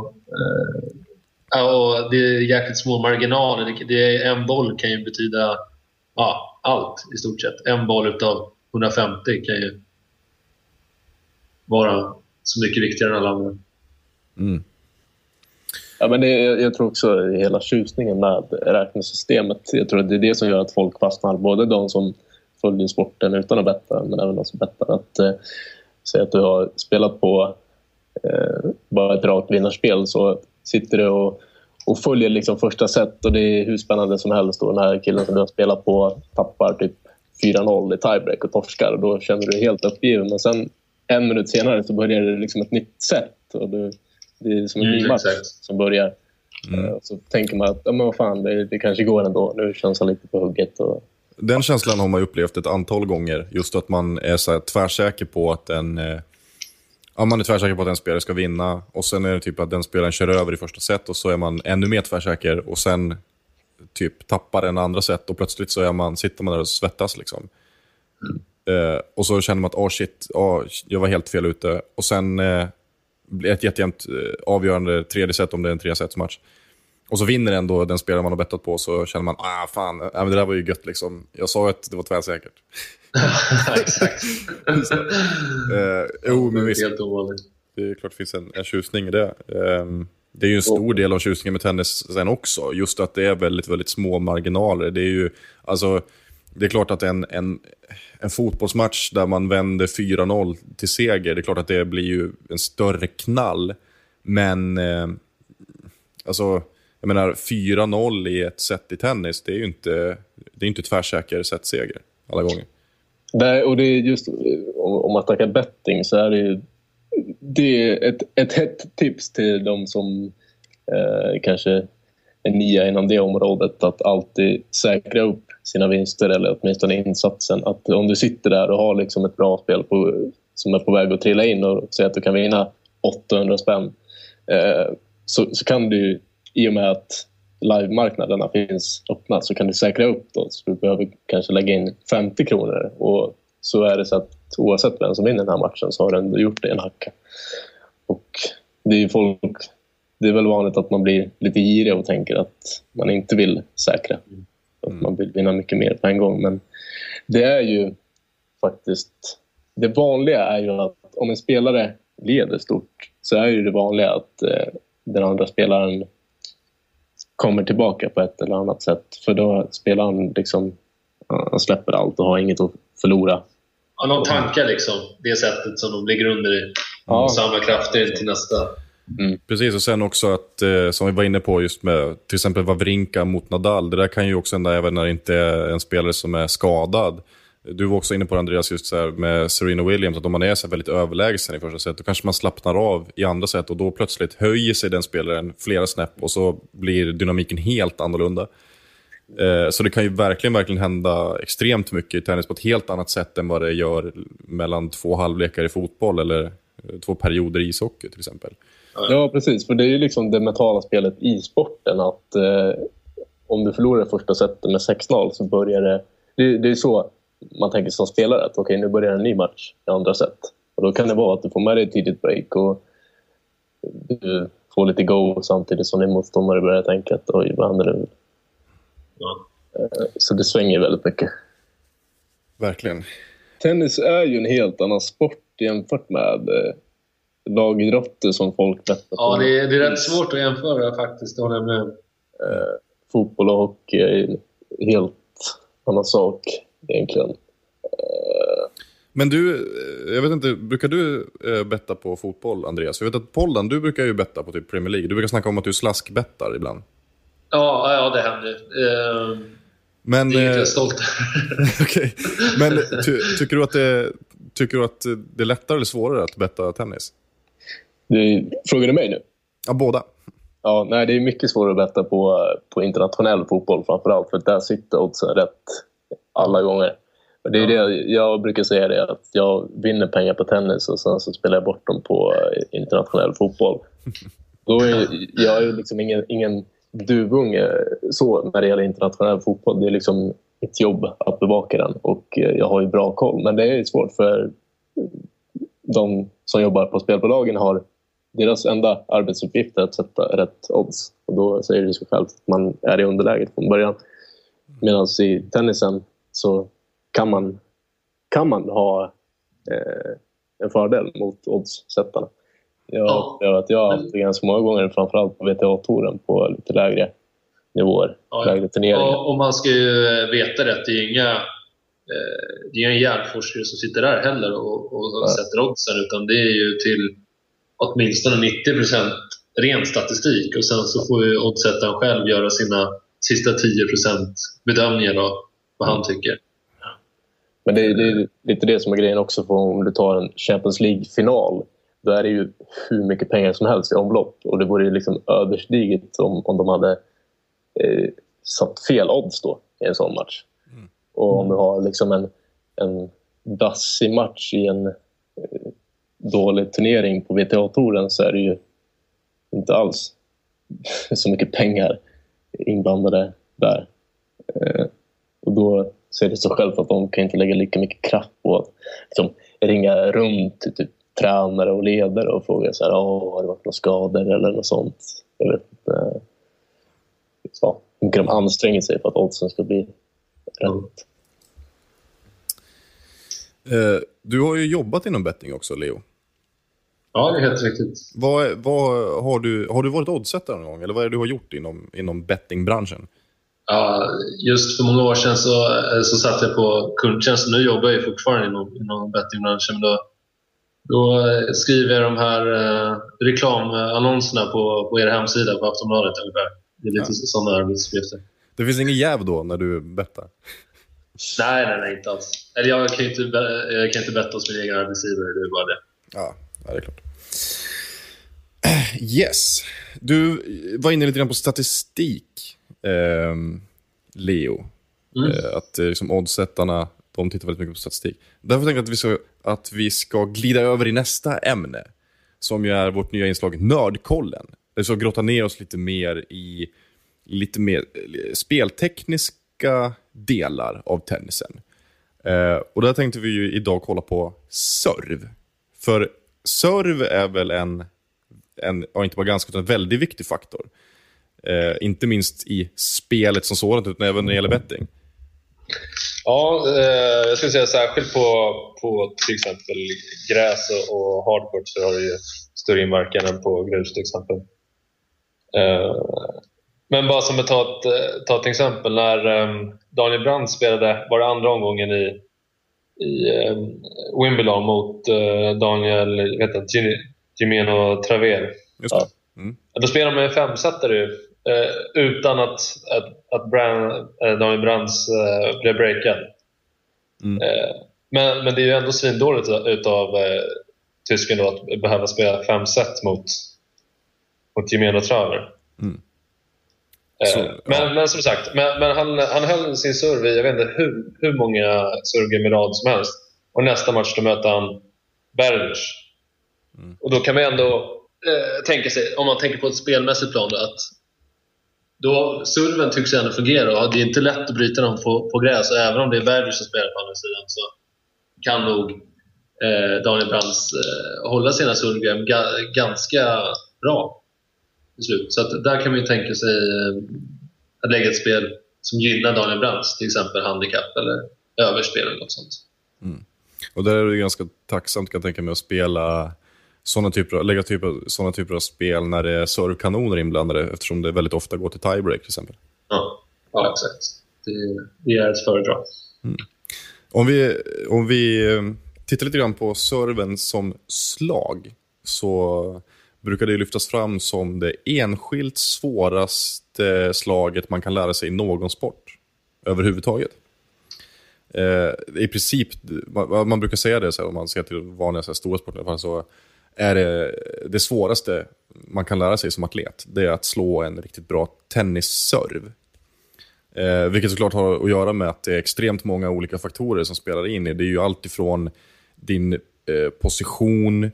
och det är jäkligt små marginaler. Det, det är, en boll kan ju betyda ja, allt i stort sett. En boll utav 150 kan ju vara så mycket viktigare än alla andra. Mm. Ja, men det, jag jag tror också hela tjusningen med räknesystemet. Jag tror att det är det som gör att folk fastnar. Både de som följer sporten utan att betta, men även de som bettar. Att, eh, säg att du har spelat på eh, bara ett rakt vinnarspel så sitter du och, och följer liksom första set och det är hur spännande som helst. Och den här killen som du har spelat på tappar typ 4-0 i tiebreak och torskar och då känner du dig helt uppgiven. Men sen en minut senare så börjar det liksom ett nytt set och du, det är som en Mm, ny match exakt. som börjar. Eh, Så tänker man att ja, men vad fan, det, det kanske går ändå. Nu känns han lite på hugget. Och, Den känslan har man upplevt ett antal gånger. Just att man är så här tvärsäker på att en, eh, ja, man är tvärsäker på att en spelare ska vinna. Och sen är det typ att den spelaren kör över i första set och så är man ännu mer tvärsäker. Och sen typ tappar en andra set och plötsligt så är man, sitter man där och svettas. Liksom. Eh, och så känner man att oh shit, oh, jag var helt fel ute. Och sen eh, blir det ett jättejämnt eh, avgörande tredje set om det är en tre sets match. Och så vinner ändå den spelare man har bettat på så känner man, ah fan, äh, men det där var ju gött liksom. Jag sa att det var tvärsäkert. Exakt. Eh, jo, men visst, Helt ovanligt. det är klart det finns en, en tjusning i det. Ehm, det är ju en stor del av tjusningen med tennis sen också. Just att det är väldigt, väldigt små marginaler. Det är ju, alltså, det är klart att en, en, en fotbollsmatch där man vänder 4-0 till seger, det är klart att det blir ju en större knall. Men, eh, alltså, jag menar 4-0 i ett set i tennis, det är ju inte, det är inte tvärsäker setseger alla gånger. Nej, och det är just om, om man snackar betting så är det ju det är ett, ett hett tips till de som eh, kanske är nya inom det området att alltid säkra upp sina vinster eller åtminstone insatsen. Att om du sitter där och har liksom ett bra spel på, som är på väg att trilla in och säger att du kan vinna 800 spänn eh, så, så kan du i och med att livemarknaderna finns öppna så kan du säkra upp då. Så du behöver kanske lägga in 50 kronor och så är det så att oavsett vem som vinner den här matchen så har du ändå gjort det en hacka. Och det är folk det är väl vanligt att man blir lite girig och tänker att man inte vill säkra. Att man vill vinna mycket mer på en gång. Men det är ju faktiskt... Det vanliga är ju att om en spelare leder stort så är ju det vanliga att eh, den andra spelaren kommer tillbaka på ett eller annat sätt. För då spelar han liksom... Han släpper allt och har inget att förlora. Ja, de tankar liksom det sättet som de ligger under i. Ja. Och samlar krafter till nästa. Precis, och sen också att, eh, som vi var inne på just med till exempel Wawrinka mot Nadal, det där kan ju också hända även när det inte är en spelare som är skadad. Du var också inne på det, Andreas, just så här med Serena Williams, att om man är så här väldigt överlägsen i första set, då kanske man slappnar av i andra set och då plötsligt höjer sig den spelaren flera snäpp och så blir dynamiken helt annorlunda. Eh, Så det kan ju verkligen, verkligen hända extremt mycket i tennis på ett helt annat sätt än vad det gör mellan två halvlekar i fotboll eller eh, två perioder i ishockey till exempel. Ja, precis. För det är ju liksom det mentala spelet i sporten. att eh, Om du förlorar första setet med 6-0 så börjar det... Det, det är så man tänker som spelare. att Okej, nu börjar en ny match i andra set. Och Då kan det vara att du får med dig ett tidigt break och du får lite go samtidigt som din motståndare börjar tänka att oj, vad händer nu? Ja. Eh, Så det svänger väldigt mycket. Verkligen. Tennis är ju en helt annan sport jämfört med eh, lagidrotter som folk bettar på. Ja, det är, det är rätt svårt att jämföra faktiskt, det håller jag med om. Eh, fotboll och hockey är en helt annan sak egentligen. Men du, eh, jag vet inte, brukar du eh, betta på fotboll, Andreas? Jag vet att Poldan, du brukar ju betta på typ Premier League. Du brukar snacka om att du slaskbettar ibland. Ja, ja det händer. Eh, Men, det är inget jag eh, är stolt över. okej. Men ty, tycker, du att det, tycker du att det är lättare eller svårare att betta tennis? Det, frågar du mig nu? Ja, båda. Ja, nej, det är mycket svårare att betta på, på internationell fotboll framförallt. För där sitter oddsen rätt alla gånger. Och det är det jag brukar säga det att jag vinner pengar på tennis och sen så spelar jag bort dem på eh, internationell fotboll. Då är jag är liksom ingen, ingen duvunge så när det gäller internationell fotboll. Det är liksom mitt jobb att bevaka den och eh, jag har ju bra koll. Men det är svårt för de som jobbar på spelbolagen har deras enda arbetsuppgift är att sätta rätt odds. Och då säger det sig självt att man är i underläge från början. Medan i tennisen så kan man, kan man ha eh, en fördel mot oddssättarna. Jag Ja. upplever att jag har haft det ganska många gånger, framförallt på WTA-touren på lite lägre nivåer, Ja, lägre turneringar. Ja, och man ska ju veta rätt. Det är inga, eh, det är inga hjärnforskare som sitter där heller och, och, Ja. sätter oddsen. Utan det är ju till åtminstone 90% ren statistik. Och sen så får ju oddsättaren själv göra sina sista 10% bedömningar då, vad han tycker. Men det, är- det är lite det som är grejen också. För om du tar en Champions League-final då är det ju hur mycket pengar som helst i omlopp. Och det vore ju liksom ödesdigert om, om de hade eh, satt fel odds då i en sån match. Och om du har liksom en, en dassig match i en eh, dålig turnering på WTA-touren så är det ju inte alls så mycket pengar inblandade där. Eh, och då säger det sig själv att de kan inte lägga lika mycket kraft på att liksom, ringa runt till typ, tränare och ledare och fråga så här, "Åh, har det varit några skador eller något sånt. Jag vet inte. Hur mycket de anstränger sig för att oddsen ska bli rätt. Eh, Du har ju jobbat inom betting också, Leo. Ja, det är helt riktigt. Vad, vad har, du, har du varit oddsättare någon gång? Eller vad är det du har gjort inom, inom bettingbranschen? Ja, just för många år sedan så, eh, så satt jag på kundtjänst. Nu jobbar jag fortfarande inom, inom bettingbranschen. Men då, då eh, skriver jag de här eh, reklamannonserna på, på er hemsida på Aftonbladet ungefär. Det är lite Ja. sådana arbetsuppgifter. Det finns ingen jäv då när du bettar? Nej, nej, nej, inte alls. Eller jag kan inte, jag kan inte betta hos min egen arbetsgivare, det är bara det. Ja, ja det är klart. Yes. Du var inne lite grann på statistik, Leo. Mm. Eh, att eh, liksom, oddsättarna de tittar väldigt mycket på statistik. Därför tänkte jag att vi, ska, att vi ska glida över i nästa ämne. Som ju är vårt nya inslag Nördkollen. Där vi ska grotta ner oss lite mer i lite mer eh, speltekniska delar av tennisen. Eh, och där tänkte vi ju idag kolla på serv. För serv är väl en, en ja, inte bara ganska, utan en väldigt viktig faktor. Eh, inte minst i spelet som sådant, utan även när det gäller betting. Ja, eh, jag skulle säga särskilt på, på till exempel gräs och- hardcourt så har det ju större inverkan än på grus till exempel. Eh, men bara som att ta ett, ta ett exempel. När eh, Daniel Brandt spelade, var det andra omgången i, i eh, Wimbledon mot eh, Daniel Gim- Gimeno Traver. Just det. Då spelar man ju femsetare eh, utan att, att, att Brand, eh, Daniel Brands eh, blev breakad. Mm. Eh, men, men det är ju ändå svindåligt utav eh, tysken då att behöva spela fem set mot, mot gemene traver. Mm. Eh, Så, men, ja. men som sagt, men, men han, han höll sin serve i jag vet inte hur, hur många servegame i rad som helst. Och nästa match då möter han Berdych. Mm. Och då kan man ändå eh, tänka sig, om man tänker på ett spelmässigt plan, då, att då serven tycks ändå fungera och det är inte lätt att bryta dem på, på gräs. Och även om det är Werder som spelar på andra sidan så kan nog eh, Daniel Brands eh, hålla sina servegame ga, ganska bra till slut. Så att där kan man ju tänka sig eh, att lägga ett spel som gynnar Daniel Brands, till exempel handikapp eller överspel eller något sånt. Mm. Och där är det ganska tacksamt kan jag tänka mig att spela såna typer, lägga typer, såna typer av spel när det är servkanoner inblandade eftersom det väldigt ofta går till tiebreak till exempel. Ja, ja exakt. Det, det är ett föredra. Om vi, om vi eh, tittar lite grann på serven som slag så brukar det lyftas fram som det enskilt svåraste slaget man kan lära sig i någon sport överhuvudtaget. Eh, I princip, man, man brukar säga det så här, om man ser till vanliga så här, stora sporter så är det det svåraste man kan lära sig som atlet, det är att slå en riktigt bra tennisserv. Eh, vilket såklart har att göra med att det är extremt många olika faktorer som spelar in. Det är ju allt ifrån din eh, position,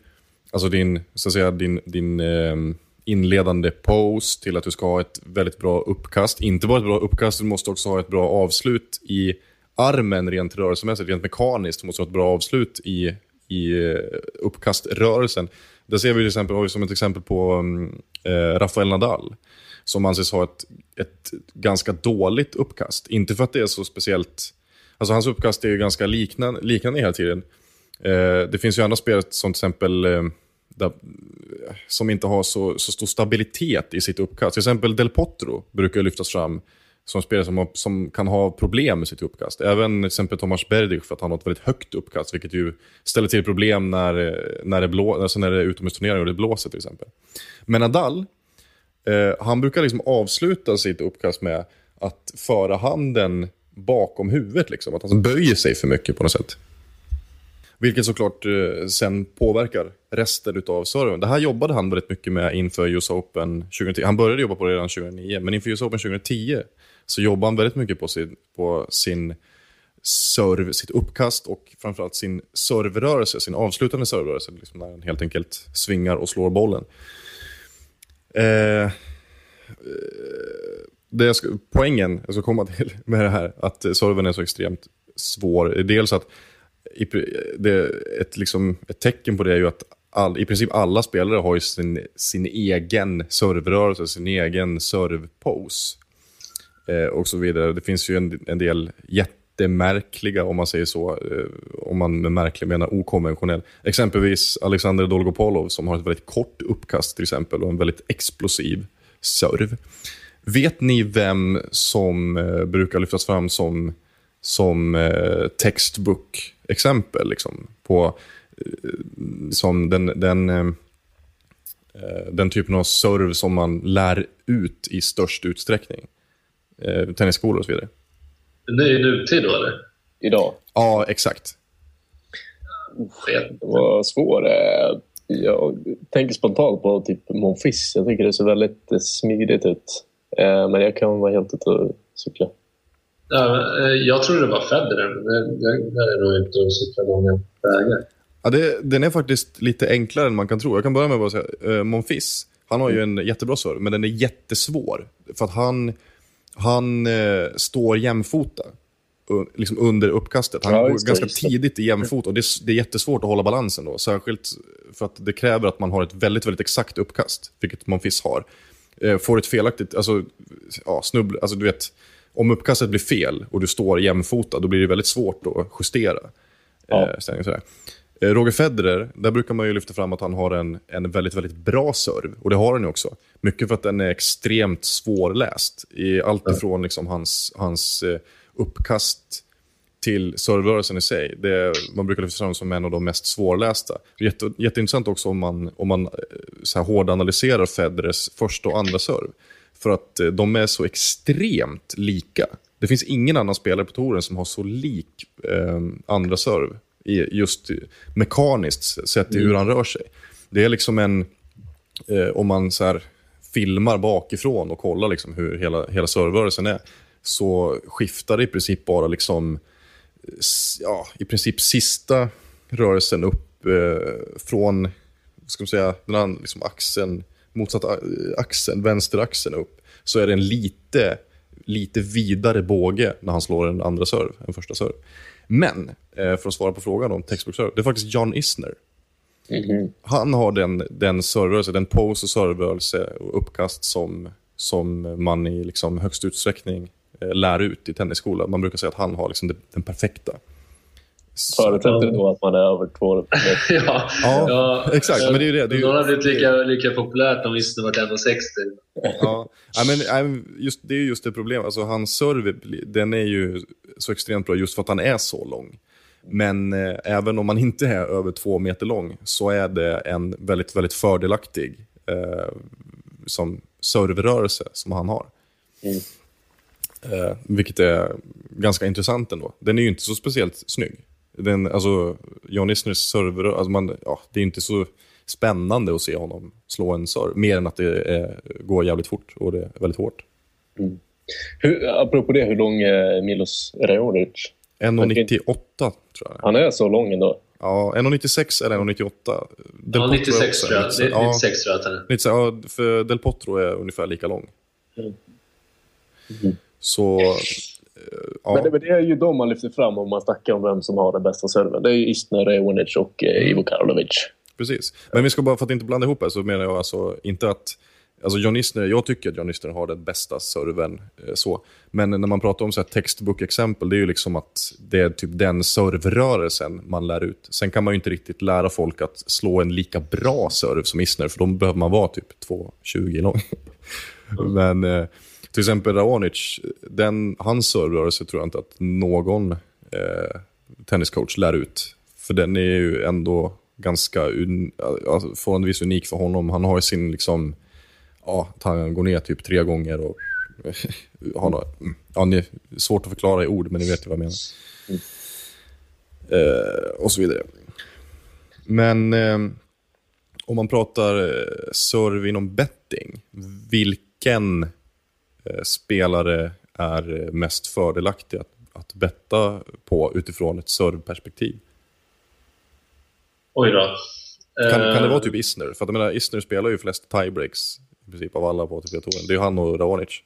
alltså din, så att säga, din, din eh, inledande pose till att du ska ha ett väldigt bra uppkast. Inte bara ett bra uppkast, du måste också ha ett bra avslut i armen rent rörelsemässigt, rent mekaniskt. Du måste ha ett bra avslut i, i eh, uppkaströrelsen. Där ser vi till exempel, har som ett exempel på mm, eh, Rafael Nadal som anses ha ett, ett ganska dåligt uppkast. Inte för att det är så speciellt... Alltså hans uppkast är ju ganska liknande, liknande hela tiden. Eh, det finns ju andra spel som till exempel eh, där, som inte har så, så stor stabilitet i sitt uppkast. Till exempel Del Potro brukar lyftas fram som spelare som, har, som kan ha problem med sitt uppkast. Även till exempel Tomas Berdych för att han har ett väldigt högt uppkast, vilket ju ställer till problem när, när, det, blå, alltså när det är utomhusturneringar och det blåser till exempel. Men Nadal, Eh, han brukar liksom avsluta sitt uppkast med att föra handen bakom huvudet. Liksom. Att han böjer sig för mycket på något sätt. Vilket såklart eh, sen påverkar resten av serven. Det här jobbade han väldigt mycket med inför US Open 2010. Han började jobba på det redan 2009, men inför US Open 2010 så jobbar han väldigt mycket på sin, på sin serve, sitt uppkast och framförallt sin serverörelse, sin avslutande serverörelse. Liksom när han helt enkelt svingar och slår bollen. Eh, eh det jag ska, poängen jag ska komma till med det här, att serven är så extremt svår, dels att i, det, ett, liksom, ett tecken på det är ju att all, i princip alla spelare har ju sin, sin egen servrörelse, sin egen servpose. Eh, och så vidare. Det finns ju en, en del jättemärkliga, om man säger så, eh, om man med märklig menar okonventionell. Exempelvis Alexander Dolgopolov som har ett väldigt kort uppkast till exempel och en väldigt explosiv serv. Vet ni vem som eh, brukar lyftas fram som, som eh, textbook-exempel? Liksom, på, eh, som den, den, eh, den typen av serv som man lär ut i störst utsträckning. Eh, tennisskolor och så vidare. Är ju nutid då, eller? Idag. Ja, exakt. Det var svår. eh, Jag tänker spontant på typ Monfils. Jag tycker det ser väldigt eh, smidigt ut. Eh, Men jag kan vara helt ute och cykla. Ja, jag tror det var Federer, men det är nog inte att cykla långa vägar. Ja, det, den är faktiskt lite enklare än man kan tro. Jag kan börja med att säga, Monfils, han har ju en jättebra serve, men den är jättesvår. För att han, han eh, står jämfota liksom under uppkastet. Han Ja, går det, ganska tidigt i jämfota och det, är- det är jättesvårt att hålla balansen då. Särskilt för att det kräver att man har ett väldigt, väldigt exakt uppkast, vilket Monfils har. Eh, får ett felaktigt, alltså, ja, snubbl, alltså du vet, om uppkastet blir fel och du står jämfota, då blir det väldigt svårt att justera Ja. Eh, Roger Federer, där brukar man ju lyfta fram att han har en, en väldigt, väldigt bra serv. Och det har han ju också. Mycket för att den är extremt svårläst. I allt ifrån liksom hans, hans eh, uppkast till serverrörelsen i sig. Det, man brukar lyfta fram som en av de mest svårlästa. Jätte, jätteintressant också om man, om man eh, så här hårdanalyserar Federers första och andra serv. För att eh, de är så extremt lika. Det finns ingen annan spelare på touren som har så lik eh, andra serv. Just mekaniskt sett i hur han rör sig. Det är liksom en, eh, om man så här filmar bakifrån och kollar liksom hur hela, hela servrörelsen är, så skiftar det i princip bara liksom, ja, i princip sista rörelsen upp eh, från, ska man säga, den andra liksom axeln, motsatta eh, axeln, vänsteraxeln upp, så är det en lite, lite vidare båge när han slår en andra serv, en första serv. Men, för att svara på frågan om textbook serve, det är faktiskt John Isner han har den, den servrörelse, den pose och servrörelse och uppkast som, som man i liksom högst utsträckning eh, lär ut i tennisskolan. Man brukar säga att han har liksom det, den perfekta. Så- Förutsätter då att man är över två meter. ja, Ja, exakt, men det är ju det. det är ju, Någon hade blivit lika, lika populärt om Isner varit 1,60. Ja, ja, ja, men just, det är ju just det problemet. Alltså, hans serve, den är ju så extremt bra just för att han är så lång. Men eh, även om man inte är över två meter lång så är det en väldigt, väldigt fördelaktig eh, som serverörelse som han har. Eh, vilket är ganska intressant ändå. Den är ju inte så speciellt snygg. Den, alltså, John Isners server, alltså man, ja, det är inte så spännande att se honom slå en serve. Mer än att det är, går jävligt fort och det är väldigt hårt. Hur, apropå det, hur lång är Milos Raonic? 1,98 tror jag. Han är så lång ändå. Ja, 1,96 eller 1,98. Del Ja, Potro är 96 också tror jag. ja, 96 tror att han är. lite så- ja, för Del Potro är ungefär lika lång. Mm. Så, eh, ja. Men, det, men det är ju de man lyfter fram om man snackar om vem som har den bästa serven. Det är ju Isner, Raonic och eh, Ivo Karlovic. Precis. Men vi ska bara, för att inte blanda ihop det, så menar jag alltså inte att... Alltså John Isner, jag tycker att John Isner har den bästa serven. Eh, så. Men när man pratar om så här textbook-exempel, det är ju liksom att det är typ den servrörelsen man lär ut. Sen kan man ju inte riktigt lära folk att slå en lika bra serve som Isner, för då behöver man vara typ 2,20 lång. Men eh, till exempel Raonic, den, hans servrörelse tror jag inte att någon eh, tenniscoach lär ut. För den är ju ändå ganska un, alltså, förhållandevis unik för honom. Han har ju sin, liksom, ja, att han går ner typ tre gånger och har några, ja, det är svårt att förklara i ord, men ni vet ju vad jag menar. Eh, och så vidare. Men eh, om man pratar eh, serve inom betting, vilken eh, spelare är eh, mest fördelaktig att, att betta på utifrån ett serveperspektiv? Oj då. Kan, kan det Eh, vara typ Isner? För att jag menar, Isner spelar ju flest tiebreaks i princip av alla på ATP-touren. Det är ju han och Raonic.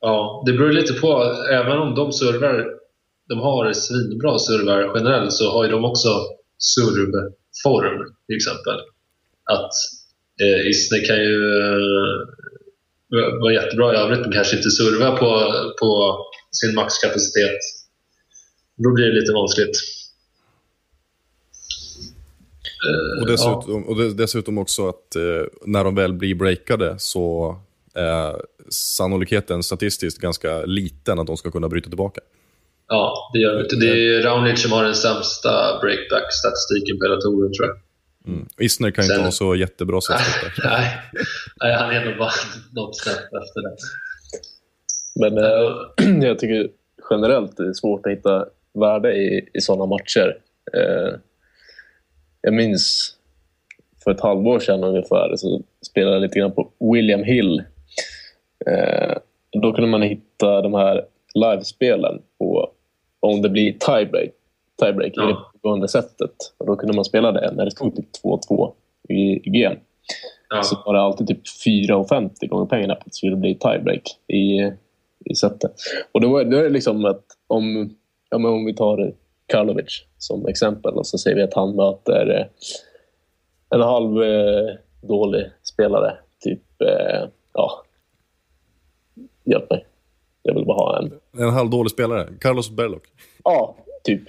Ja, det beror lite på. Även om de servar, de har svinbra servar generellt så har ju de också servform till exempel. Att eh, Isner kan ju eh, vara jättebra i övrigt men kanske inte serva på, på sin maxkapacitet. Då blir det lite vanskligt. Eh, Och dessutom, och des- dessutom också att eh, när de väl blir breakade så är sannolikheten statistiskt ganska liten att de ska kunna bryta tillbaka. Ja, det gör det. Det är Raonic som har den sämsta breakback-statistiken på hela touren tror jag. Mm. Isner kan ju inte ha så jättebra sätt. Nej, Nej han är nog bara något snäpp efter det. Men eh, jag tycker generellt det är svårt att hitta värde i, i sådana matcher. Eh, jag minns för ett halvår sedan ungefär så spelade jag lite grann på William Hill. Eh, då kunde man hitta de här livespelen på om det blir tiebreak, tiebreak Ja. i det pågående setet. Och då kunde man spela det när det stod typ 2-2 i, i game. Ja. Så var det alltid typ 4,50 gånger pengarna på att det skulle bli tiebreak i, i setet. Och då, var- då är det liksom att om, ja, men om vi tar Karlovic som exempel och så säger vi att han möter eh, en halv eh, dålig spelare. Typ, eh, ja, hjälp mig. Jag vill bara ha en. En halvdålig spelare, Carlos Berlock. Ja, typ.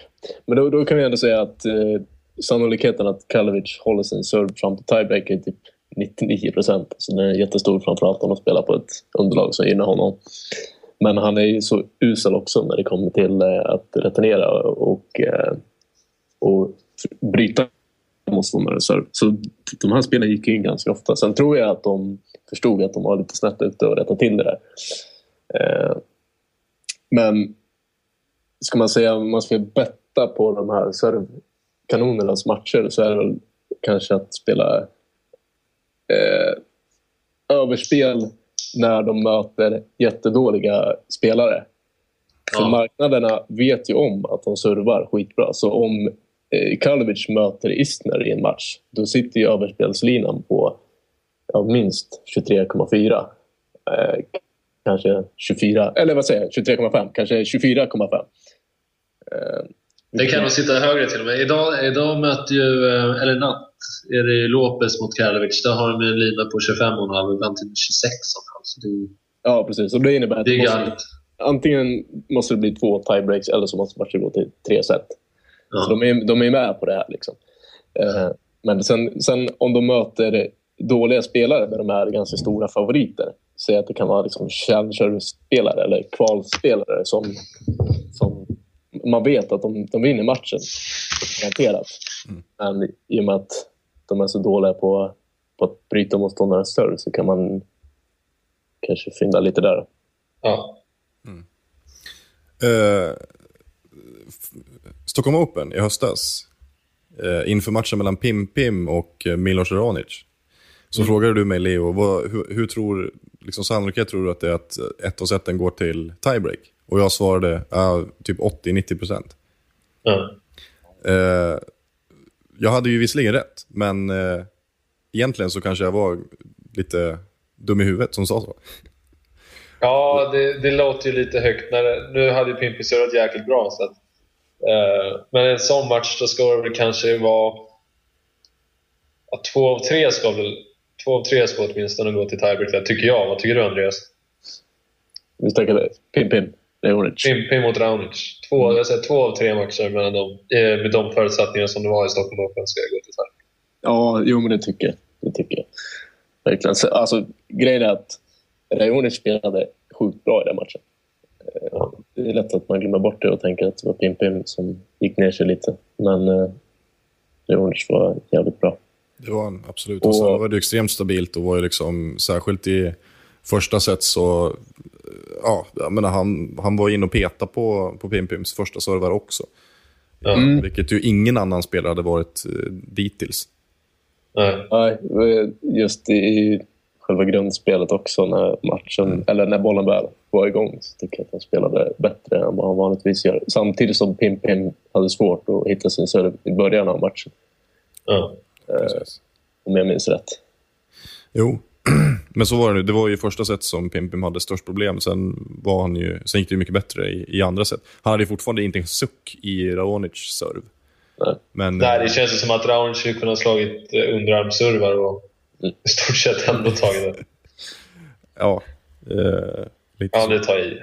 Men då, då kan vi ändå säga att eh, sannolikheten att Karlovic håller sin serve fram till tiebreak är typ 99 procent. Så den är jättestor framförallt om de spelar på ett underlag som gynnar honom. Men han är ju så usel också när det kommer till eh, att returnera och, eh, och bryta motståndare. Så, så de här spelen gick in ganska ofta. Sen tror jag att de förstod att de var lite snett ute och rättade till det där. Eh, men ska man säga om man ska betta på de här servkanonernas matcher så är det väl kanske att spela eh, överspel när de möter jättedåliga spelare. För Ja. marknaderna vet ju om att de servar skitbra. Så om eh, Karlovic möter Isner i en match, då sitter ju överspelslinan på ja, minst 23,4. Eh, kanske 24, eller vad säger jag, 23,5, kanske 24,5. Eh, Det kan nog sitta högre till och med. Idag, idag möter ju, eh, eller natt, är det Lopez mot Karlovic. Där har de en lina på 25,5 ibland till 26,5. Så det, är- Ja, precis. Och det innebär att det måste, antingen måste det bli två tiebreaks eller så måste matchen gå till tre set. Så Ja. de är, de är med på det här. Liksom. Eh, men sen, sen om de möter dåliga spelare där de är ganska stora favoriter. Säg att det kan vara liksom challenger-spelare eller kvalspelare som, som man vet att de, de vinner matchen. Garanterat. Men i och med att de är så dåliga på, på att bryta motståndarens serve så kan man kanske fynda lite där. Ja. Eh, f- Stockholm Open i höstas, eh, inför matchen mellan Pim Pim och eh, Milos Ronic, så frågade du mig, Leo, vad, hur, hur tror, liksom sannolikhet tror du att det är att ett och seten går till tiebreak? Och jag svarade uh, typ 80-90 procent. Ja. Jag hade ju visserligen rätt, men eh, egentligen så kanske jag var lite dum i huvudet som sa så. Ja, det, det låter ju lite högt. När det, nu hade ju Pimpi surrat jäkligt bra. Så att, eh, men en sån match, då ska det väl kanske vara... Ja, två av tre ska väl... Två av tre ska åtminstone gå till tiebreak, där, tycker jag. Vad tycker du, Andreas? Vi snackade Pim Pim, Leonic. Pimpi mot Raonic. Två, jag säger, två av tre matcher mellan dem, eh, med de förutsättningar som det var i Stockholm Open ska gå till tiebreak. Ja, jo men det tycker jag. Det tycker jag. Verkligen. Så, Alltså, grejen är att Raonic spelade sjukt bra i den matchen. Eh, Det är lätt att man glömmer bort det och tänker att det var Pim Pim som gick ner sig lite. Men eh, Raonic var jävligt bra. Det var han, absolut. Och så var det extremt stabilt och var ju liksom, särskilt i första set så, ja, jag menar, han, han var inne och peta på, på Pim Pims första servar också. Mm. Vilket ju ingen annan spelare hade varit eh, dittills. Nej. Nej, eh, just i, själva grundspelet också när matchen, eller när bollen väl var igång så tycker jag att han spelade bättre än vad han vanligtvis gör. Samtidigt som Pim Pim hade svårt att hitta sin serve i början av matchen, Ja. Precis. om jag minns rätt. Jo, men så var det nu. Det var ju i första set som Pim Pim hade störst problem. Sen, var han ju, sen gick det ju mycket bättre i, i andra set. Han hade fortfarande inte en suck i Raonic serve. Nej. Men, Nej, det känns som att Raonic skulle kunna ha slagit eh, underarmsservar och i stort sett ändå tagit det. Ja, eh, lite Ja, det tar i.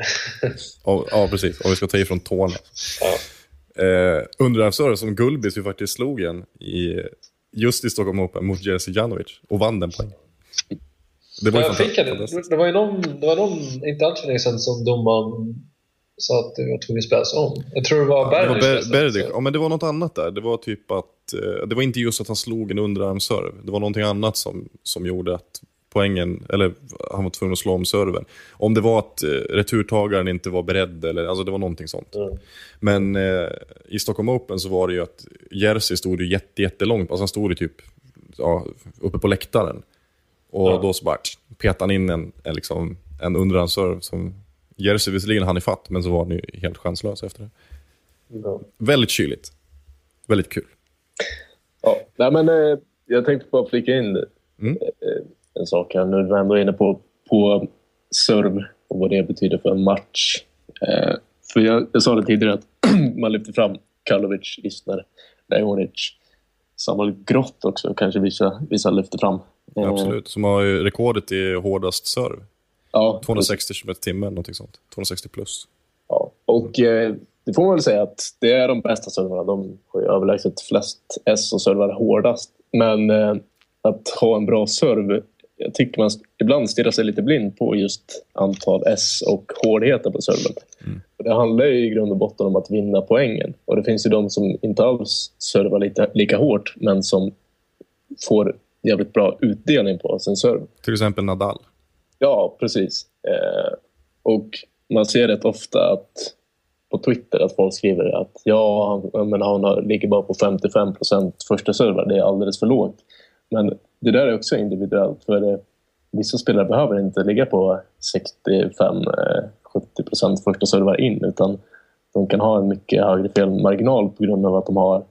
Ja, ja, precis. Om vi ska ta ifrån tårna. Ja. Eh, underarmsrörare som Gulbis ju faktiskt slog en i, just i Stockholm Open mot Jerzy Janovic och vann den poängen. Det var ju Jag en, fantastiskt. det var ju någon, det var någon, inte alls för länge sedan, som domaren sa att det var tvungen att spelas om. Jag tror det var Det var Berdych. Ber-. Berdych. Ja, men det var något annat där. Det var typ att... Eh, det var inte just att han slog en underarmsserve. Det var någonting annat som, som gjorde att poängen... Eller han var tvungen att slå om serven. Om det var att eh, returtagaren inte var beredd eller... Alltså det var någonting sånt. Mm. Men eh, i Stockholm Open så var det ju att Jerzy stod ju jätte, jättelångt. Alltså han stod ju typ ja, uppe på läktaren. Och Ja. då så bara petade han in en, en, liksom, en underarmsserve som Jerzy visserligen hann ifatt, men så var han ju helt chanslös efter det. Ja. Väldigt kyligt. Väldigt kul. Ja, nej, men eh, jag tänkte bara flika in Mm. eh, en sak här nu när vi ändå är inne på, på serve och vad det betyder för en match. Eh, för jag, jag sa det tidigare att man lyfter fram Karlovic, Isner, Raonic. Sannolikt Grott också kanske vissa, vissa lyfter fram. Eh, Absolut. Som har ju rekordet i hårdast serve. Ja, 260 km i timmen, någonting sånt. 260 plus. Ja, och eh, det får man väl säga att det är de bästa servarna. De har ju överlägset flest S och servar hårdast. Men eh, att ha en bra serve jag tycker man ibland stirrar sig lite blind på just antal S och hårdheten på servern. Och Det handlar ju i grund och botten om att vinna poängen. Och det finns ju de som inte alls servar lika, lika hårt men som får jävligt bra utdelning på sin serve. Till exempel Nadal. Ja, precis. Eh, och man ser rätt ofta att på Twitter att folk skriver att ja, men han har- ligger bara på 55% första servar. Det är alldeles för lågt. Men det där är också individuellt. För det, vissa spelare behöver inte ligga på 65-70% första servar in utan de kan ha en mycket högre felmarginal på grund av att de har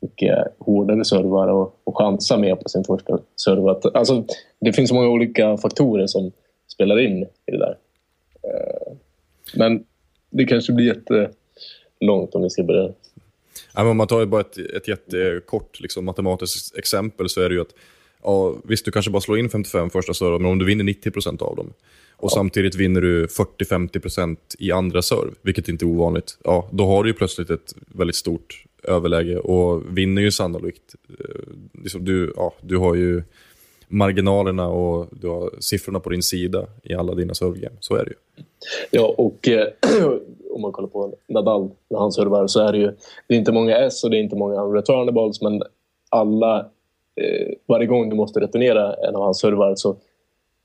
mycket eh, hårdare servar och, och chansa mer på sin första serv. Alltså, det finns så många olika faktorer som spelar in i det där. Eh, men det kanske blir jättelångt om vi ska börja. Ja, men om man tar bara ett, ett jättekort liksom, matematiskt exempel så är det ju att ja, visst, du kanske bara slår in 55 första servar, men om du vinner 90% av dem och samtidigt vinner du 40-50% i andra serv, vilket inte är ovanligt, ja, då har du ju plötsligt ett väldigt stort överläge och vinner ju sannolikt. Eh, Liksom du, ja, du har ju marginalerna och du har siffrorna på din sida i alla dina servegame. Så är det ju. Ja, och eh, om man kollar på Nadal när han servar så är det ju det är inte många S och det är inte många unreturnables men alla, eh, varje gång du måste returnera en av hans servar så,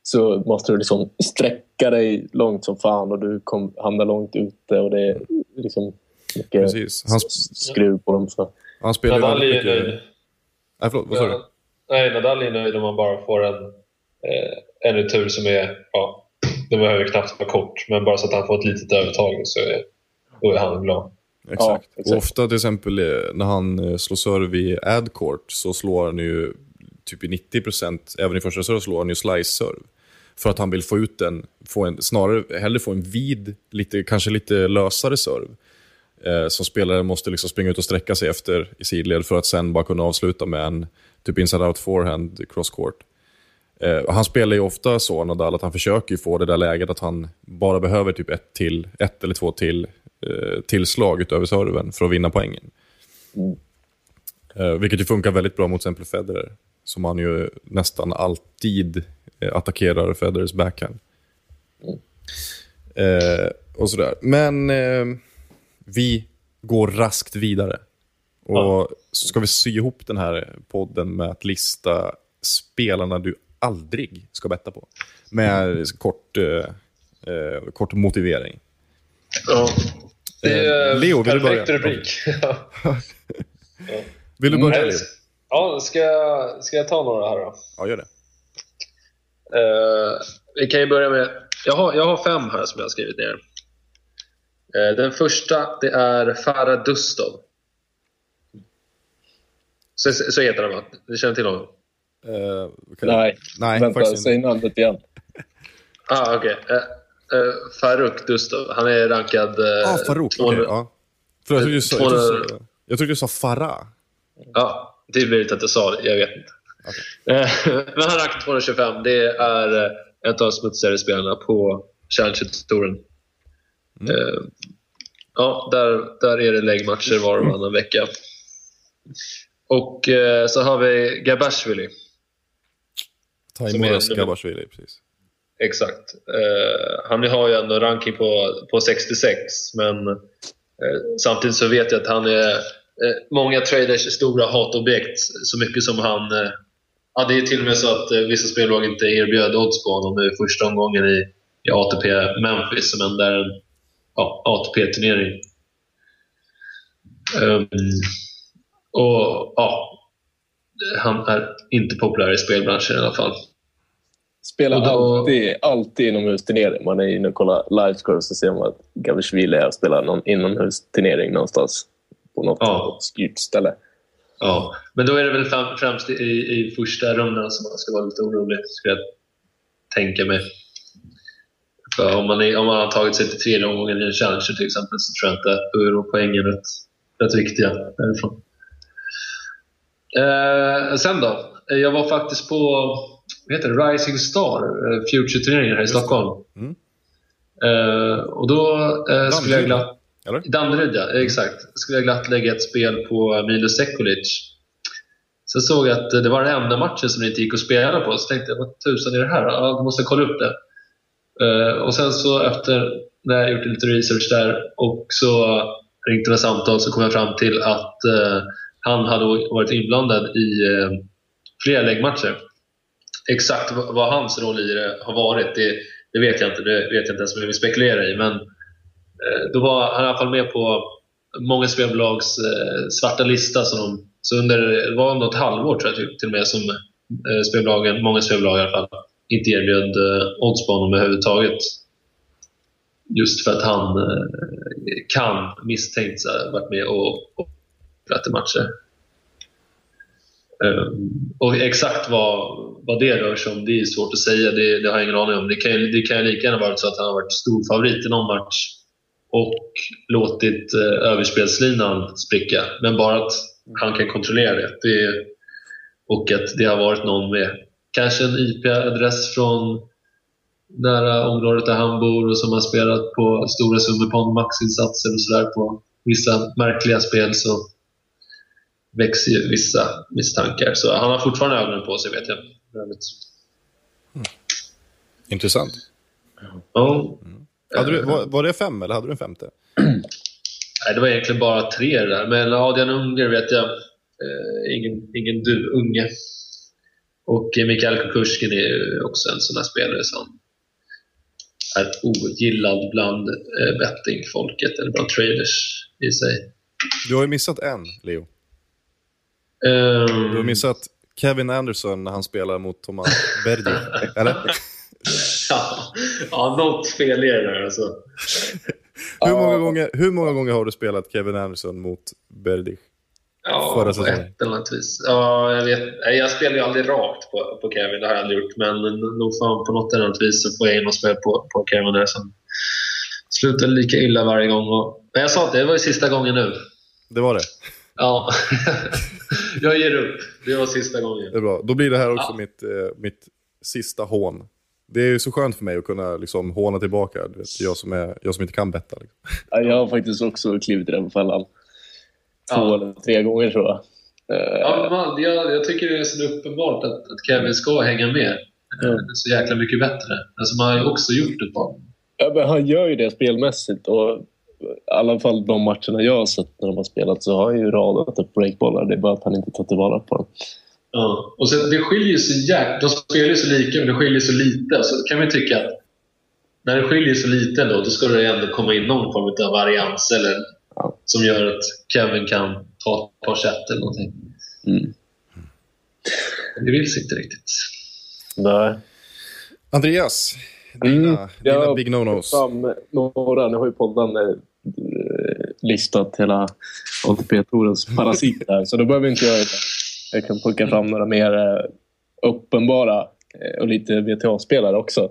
så måste du liksom sträcka dig långt som fan och du kom, hamnar långt ute och det är liksom mycket Precis. Han, skruv på dem. Så. han spelar Nadal är ju väldigt mycket... nöjd. Nej, förlåt, vad sa du? Ja. Nej, Nadal är nöjd om man bara får en, eh, en retur som är... Ja, den behöver knappt vara kort, men bara så att han får ett litet övertag så är, då är han glad. Exakt. exakt. Och ofta till exempel eh, när han eh, slår serve i adcourt så slår han ju typ i 90%, även i första serve slår han ju slice-serve. För att han vill få ut en, få en snarare hellre få en vid, lite, kanske lite lösare serve. Eh, som spelare måste liksom springa ut och sträcka sig efter i sidled för att sen bara kunna avsluta med en typ inside out forehand cross court. Eh, han spelar ju ofta så, Nadal, att han försöker få det där läget att han bara behöver typ ett, till, ett eller två till eh, tillslag utöver serven för att vinna poängen. Eh, vilket ju funkar väldigt bra mot till exempel Federer, som han ju nästan alltid eh, attackerar Federers backhand. Eh, och sådär. Men eh, vi går raskt vidare. Och så ska vi sy ihop den här podden med att lista spelarna du aldrig ska betta på. Med kort, eh, eh, kort motivering. Ja. Det är Eh, Leo, vill du börja? rubrik. Vill du börja? Mm. Ja, ska, jag- ska jag ta några här då? Ja, gör det. Eh, vi kan ju börja med... Jag har, jag har fem här som jag har skrivit ner. Eh, den första det är Farah Dustov. Så, så heter han va? Du känner till honom? Kan- Nej, Nej, vänta, faktiskt säg inte. namnet igen. Ah, okej. Okay. Uh, Faruk Dustov. Han är rankad... Uh, Ja, ah, Farouk. Okej, ja. Förlåt, jag trodde du sa, jag trodde du sa Farah. Ja, det är möjligt att jag sa det. Jag vet inte. Eh, Men han rankar 225. Det är eh, en av de smutsigare spelarna på Challenger-touren. Eh, Ja, där, där är det läggmatcher var och varannan vecka. Och så har vi Gabashvili. Taimoras Gabashvili, precis. Exakt. Han har ju ändå ranking på, på 66, men samtidigt så vet jag att han är många traders stora hatobjekt. Så mycket som han... Eh, ja, det är till och med så att eh, vissa spelbolag inte erbjöd odds på honom i första omgången i, i ATP Memphis, men där en ja, ATP-turnering. Ehm, och ja, han är inte populär i spelbranschen i alla fall. Spelar Och då- alltid, alltid inomhusturnering. Man är inne och kollar livescores så ser man att Gavishvili är och spelar någon inomhusturnering någonstans. På något Ja. obskyrt ställe. Ja, men då är det väl fram- främst i, i första rundan som man ska vara lite orolig, skulle jag tänka mig. För om man, är, om man har tagit sig till tredje omgången i en Challenger till exempel så tror jag inte är nog poängen rätt, rätt viktiga därifrån. Eh, sen då? Eh, Jag var faktiskt på vad heter det, Rising Star, eh, Future-turneringen här i Stockholm. Mm. Eh, och då eh, skulle jag glatt Eller? Danderyd, ja. Exakt. Skulle jag glatt lägga ett spel på Milos Sekulic. Sen såg jag att det var den enda matchen som det inte gick att spela på. Så tänkte jag, vad tusan är det här? Ja, jag måste kolla upp det. Eh, och sen så efter när jag gjort lite research där och så ringde med samtal så kom jag fram till att eh, han hade varit inblandad i eh, flera läggmatcher. Exakt vad, hans roll i det har varit, det, det vet jag inte. Det vet jag inte ens om jag vill spekulera i. Men Eh, då var han i alla fall med på många spelbolags eh, svarta lista. Så, de, så under, det var något halvår tror jag till till och med som eh, spelbolagen, många spelbolag i alla fall, inte erbjöd eh, odds på honom överhuvudtaget. Just för att han eh, kan misstänks ha varit med och, och spelat i matcher. Um, och exakt vad, vad det rör sig om, det är svårt att säga. Det, det har jag ingen aning om. Det kan, ju, det kan ju lika gärna varit så att han har varit stor favorit i någon match och låtit eh, överspelslinan spricka. Men bara att han kan kontrollera det. det. Och att det har varit någon med kanske en IP-adress från nära området där han bor och som har spelat på stora summor på maxinsatser och sådär på vissa märkliga spel så växer ju vissa misstankar. Så han har fortfarande ögonen på sig vet jag. Intressant. Ja. Hade du, var, var det fem eller hade du en femte? Nej, det var egentligen bara tre det där. Men Adrian Unger vet jag. Eh, ingen, ingen du, unge. Och eh, Mikael Kukushkin är också en sån här spelare som är ogillad bland eh, bettingfolket, eller bland traders i sig. Du har ju missat en, Leo. Ehm, Du har missat Kevin Anderson när han spelar mot Thomas Berger. eller? ja, ja, något fel är det där alltså. Hur många, gånger, hur många gånger har du spelat Kevin Anderson mot Berdig? Ja, Förra på säsongen. ett eller annat vis. Ja, jag, vet, jag spelar ju aldrig rakt på, på Kevin, det har jag aldrig gjort. Men nog fan på något eller annat vis så får jag in och spela på, på Kevin där som slutar lika illa varje gång. Och, men jag sa att det var ju sista gången nu. Det var det. Ja, jag ger upp. Det var sista gången. Det är bra. Då blir det här också Ja. mitt, eh, mitt sista hån. Det är ju så skönt för mig att kunna liksom, håna tillbaka. Du vet, jag, som är, jag som inte kan betta. Liksom. Ja, Jag har faktiskt också klivit i den fällan. Två Ja. eller tre gånger tror jag. Eh, Ja, man, jag, jag tycker det är så uppenbart att, att Kevin ska hänga med. Det är så jäkla mycket bättre. Alltså, man har ju också gjort ett par. Ja, men han gör ju det spelmässigt. Och I alla fall de matcherna jag har sett när de har spelat så har han ju radat upp breakbollar. Det är bara att han inte tar tillvara på dem. Ja. Och sen, det skiljer så jäkla... De spelar ju så lika, men det skiljer så lite. Så kan man ju tycka att när det skiljer så lite då, då ska det ändå komma in någon form av varians eller, Ja. som gör att Kevin kan ta ett par set eller någonting. Mm. Det vill sig inte riktigt. Nej. Andreas, dina, Mm, dina jag- big no-nos. Några. Nu har ju podden eh, listat hela ATP-torens parasiter här, så då behöver inte jag Jag kan plocka fram några mer eh, uppenbara eh, och lite VTA-spelare också.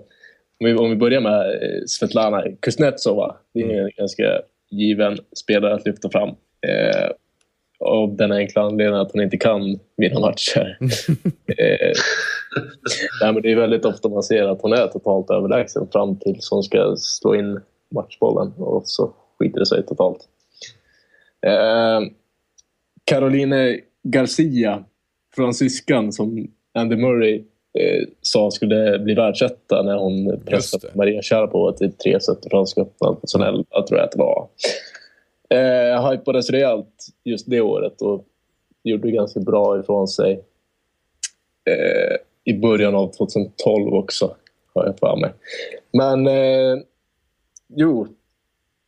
Om vi, om vi börjar med eh, Svetlana Kuznetsova. Det är en ganska given spelare att lyfta fram. Eh, av den enkla anledningen att hon inte kan vinna matcher. eh, nej, men det är väldigt ofta man ser att hon är totalt överlägsen fram tills hon ska slå in matchbollen och så skiter det sig totalt. Eh, Caroline Garcia, fransyskan som Andy Murray eh, sa skulle bli världsetta när hon pressade. Maria Sharapova till tre set i Franska öppnan 2011, tror jag att det var. Eh, hypades rejält just det året och gjorde ganska bra ifrån sig eh, i början av 2012 också, har jag för mig. Men eh, jo,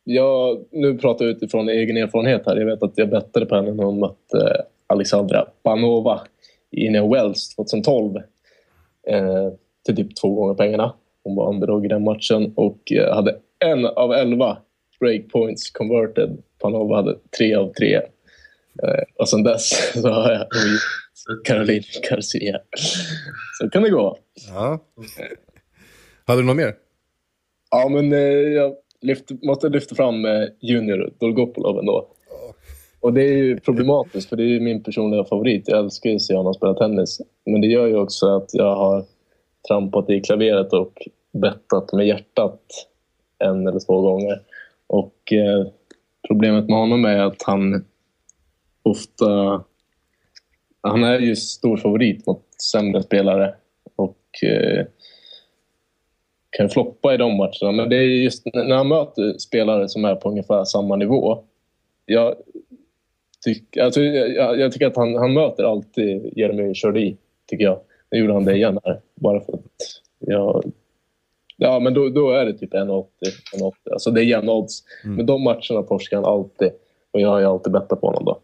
jag, nu pratar jag utifrån egen erfarenhet här. Jag vet att jag bettade på henne när hon mötte Alexandra Panova i Indian Wells 2012. Eh, till typ två gånger pengarna. Hon var underdog i den matchen och eh, hade en av elva breakpoints converted. Panova hade tre av tre. Eh, och sen dess så har jag Caroline Garcia. Så kan det gå. Ja. Hade du något mer? Ja, men eh, jag lyft, måste lyfta fram eh, Junior Dolgopolov ändå. Och det är ju problematiskt, för det är ju min personliga favorit. Jag älskar ju att se honom spela tennis. Men det gör ju också att jag har trampat i klaveret och bettat med hjärtat en eller två gånger. Och eh, problemet med honom är att han ofta han är ju stor favorit mot sämre spelare och eh, kan floppa i de matcherna. Men det är just när han möter spelare som är på ungefär samma nivå. Jag, tyck, alltså, jag, jag tycker att han, han möter alltid Jeremy Chardy, tycker jag. Nu gjorde han det igen här, bara för att jag... Ja, men då, då är det typ 1,80. 1,80. Alltså det är jämna odds. Men de matcherna torskar han alltid. Och jag har ju alltid bettat på honom då.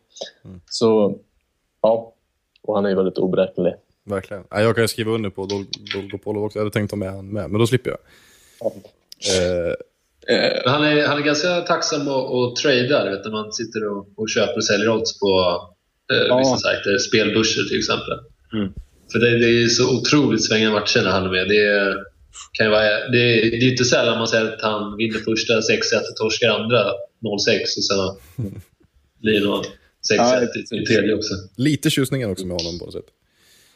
Så, ja. Och han är ju väldigt oberäknelig. Verkligen. Ja, jag kan ju skriva under på Dol- Dolgopolov också. Jag hade tänkt ta med han med, men då slipper jag. Eh, Men Han är, han är ganska tacksam att, att trada, du vet, när man sitter och, och köper och säljer odds på eh, Ja. vissa sajter. Spelbörser till exempel. Mm. För det, det är så otroligt svängiga matcher när han är med. Det är, kan ju vara, det, är, det är inte sällan man säger att han vinner första 6-1 och torskar andra 0-6 och sen blir det någon 6-1 Ja, i, tredje också. lite tjusningar också med honom på något sätt.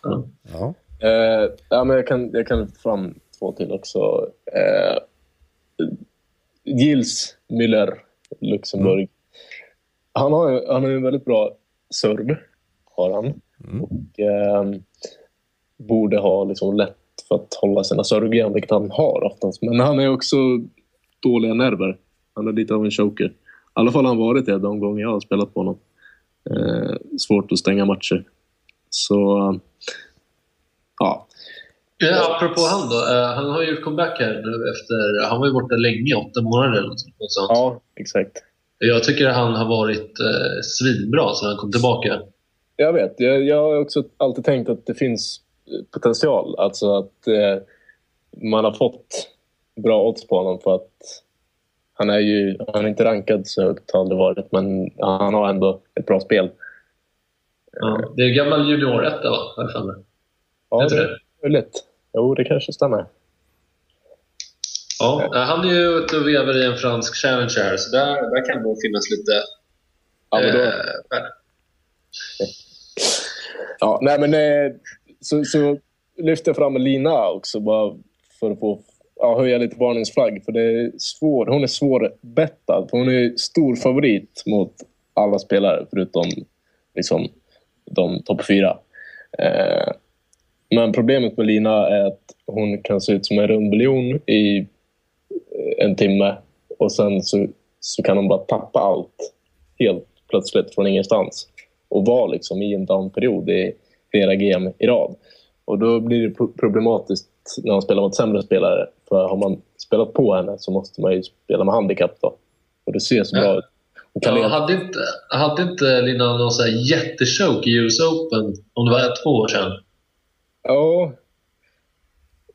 Ja. Ja. Eh, ja, men jag kan, jag kan fram två till också. Eh, Gilles Müller, Luxemburg. Han har han har en väldigt bra serv, har han. Och eh, borde ha liksom lätt för att hålla sina servgrejer, vilket han har oftast. Men han är också dåliga nerver. Han är lite av en choker. I alla fall har han varit det de gånger jag har spelat på honom. Eh, svårt att stänga matcher. Så ja, Ja, apropå han då. eh, han har ju gjort comeback här nu efter... Han var ju borta länge, åtta månader eller något sånt. Ja, exakt. Jag tycker att han har varit eh, svinbra sedan han kom tillbaka. Jag vet. Jag, jag har också alltid tänkt att det finns potential. Alltså att eh, man har fått bra odds på honom för att han är ju han är inte rankad så högt, har aldrig varit, men han har ändå ett bra spel. Ja. Det är gammal junior-etta, va? Har jag för mig. Ja, det det? Möjligt. Jo, det kanske stämmer. Ja, eh, han är ju ute och vevar i en fransk challenger här, så där, där kan det nog finnas lite Ja, men då, eh, ja, nej, men, eh, så, så lyfter jag fram Lina också bara för att få ja, höja lite varningsflagg. För det är svår, hon är svårbettad. Hon är stor favorit mot alla spelare förutom liksom, de topp fyra. Eh, men problemet med Lina är att hon kan se ut som en rund biljon i eh, en timme och sen så, så kan hon bara tappa allt helt plötsligt från ingenstans och vara liksom i en downperiod i flera GM i rad. Och då blir det pro- problematiskt när man spelar mot sämre spelare. För har man spelat på henne så måste man ju spela med handikapp då. Och det ser så bra ut. Ja, hade, inte, hade inte Lina någon här jättechoke i US Open, om det var två år sedan? Ja.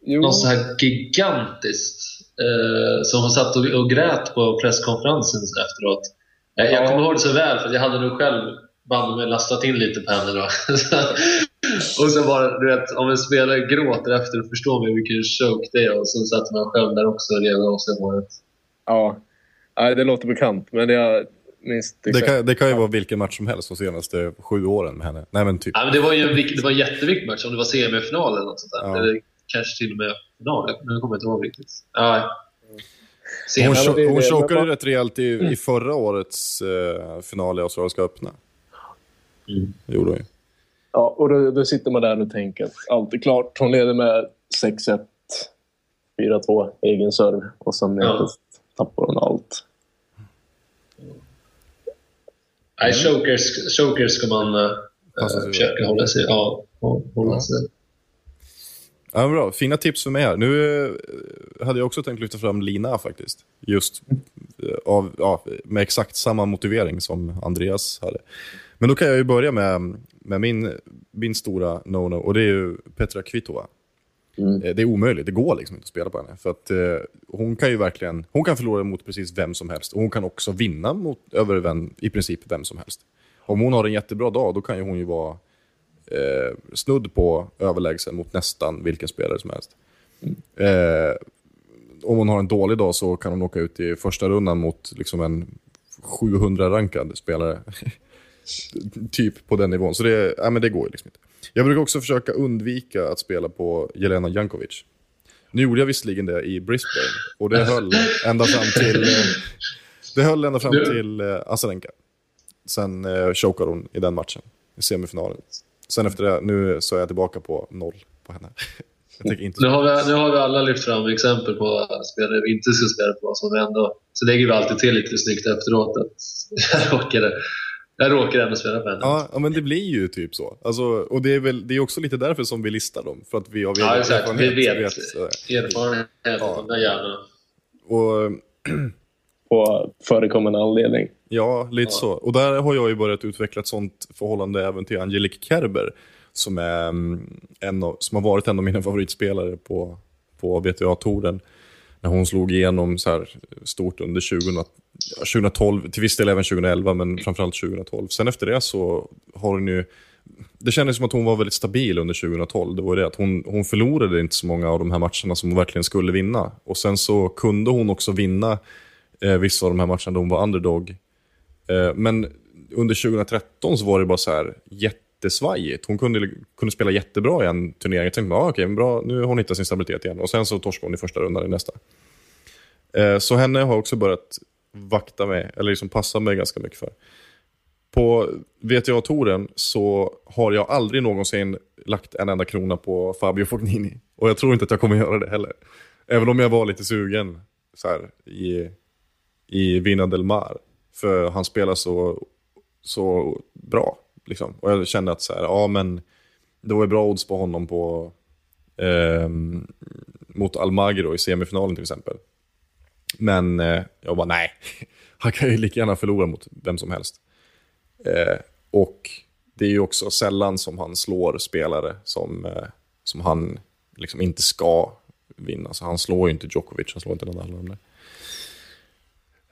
Jo. Något så här gigantiskt. Eh, som hon satt och, och grät på presskonferensen efteråt. Jag, jag Ja. kommer ihåg det så väl, för jag hade nog själv bandet mig lastat in lite på henne. Då. och så bara, du vet, om en spelare gråter efter och förstår mig vilken choke det är. Och så satt man själv där också redan och sen var det... Ja. Nej, det låter bekant. Men jag minns Det kan, det kan ju vara vilken match som helst de senaste sju åren med henne. Nej men typ. Ja, men det var ju en, det var en jätteviktig match, om det var semifinal eller något sånt där. Ja. Eller kanske till och med final. Nu kommer jag inte ihåg riktigt. Ja. Hon, cho- det- hon chokade men- rätt rejält i, i förra årets eh, final i Australiska öppna. Mm. Det gjorde hon ju. Ja, och då, då sitter man där och tänker att allt är klart. Hon leder med 6-1, 4-2, egen serv. Och sen Ja. tappar hon allt. Nej, chokers, chokers ska man uh, försöka hålla sig... Ja, hålla Ja. sig. Ja, bra. Fina tips för mig här. Nu eh, hade jag också tänkt lyfta fram Lina faktiskt. Just av, ja, med exakt samma motivering som Andreas hade. Men då kan jag ju börja med, med min, min stora no-no och det är ju Petra Kvitova. Mm. Eh, Det är omöjligt, det går liksom inte att spela på henne. För att eh, hon kan ju verkligen, hon kan förlora mot precis vem som helst. Och hon kan också vinna mot, över vem, i princip vem som helst. Om hon har en jättebra dag, då kan ju hon ju vara eh, snudd på överlägsen mot nästan vilken spelare som helst. Eh, om hon har en dålig dag så kan hon åka ut i första rundan mot liksom en 700-rankad spelare. typ på den nivån. Så det, ja, men det går ju liksom inte. Jag brukar också försöka undvika att spela på Jelena Jankovic. Nu gjorde jag visserligen det i Brisbane och det höll ända fram till, det höll ända fram till eh, Azarenka. Sen eh, chokade hon i den matchen, i semifinalen. Sen efter det, nu så är jag tillbaka på noll på henne. Nu har, vi, nu har vi alla lyft fram exempel på spelare vi inte ska spela på. Som ändå, så lägger vi alltid till lite snyggt efteråt att jag råkade, jag råkade ändå spela på henne. Ja, ja, men det blir ju typ så. Alltså, och det är väl det är också lite därför som vi listar dem. För att vi av Ja, exakt. Vi vet sådär. erfarenhet Ja. av de där jävlarna. Och På förekommande anledning. Ja, lite Ja. så. Och där har jag ju börjat utveckla ett sånt förhållande även till Angelique Kerber. Som, är, mm, en av, som har varit en av mina favoritspelare på, på VTA-touren. När hon slog igenom så här stort under 2000, 2012, till viss del även 2011, men framförallt 2012. Sen efter det så har hon ju... Det kändes som att hon var väldigt stabil under 2012. Det var det att hon, hon förlorade inte så många av de här matcherna som hon verkligen skulle vinna. Och sen så kunde hon också vinna eh, vissa av de här matcherna då hon var underdog. Eh, men under 2013 så var det bara så här jättesvajigt. Hon kunde, kunde spela jättebra i en turnering. Jag tänkte, ah, okej, men bra, nu har hon hittat sin stabilitet igen. Och sen så torskade hon i första rundan i nästa. Eh, så henne har jag också börjat vakta mig, eller liksom passa mig ganska mycket för. På VTA-touren så har jag aldrig någonsin lagt en enda krona på Fabio Fognini. Och jag tror inte att jag kommer göra det heller. Även om jag var lite sugen så här, i, i Vina del Mar. För han spelar så, så bra. Liksom. Och jag kände att så här, ja, men det var bra odds på honom på, eh, mot Almagro i semifinalen till exempel. Men eh, jag bara, nej, han kan ju lika gärna förlora mot vem som helst. Eh, och det är ju också sällan som han slår spelare som, eh, som han liksom inte ska vinna. Så han slår ju inte Djokovic, han slår inte någon annan av där.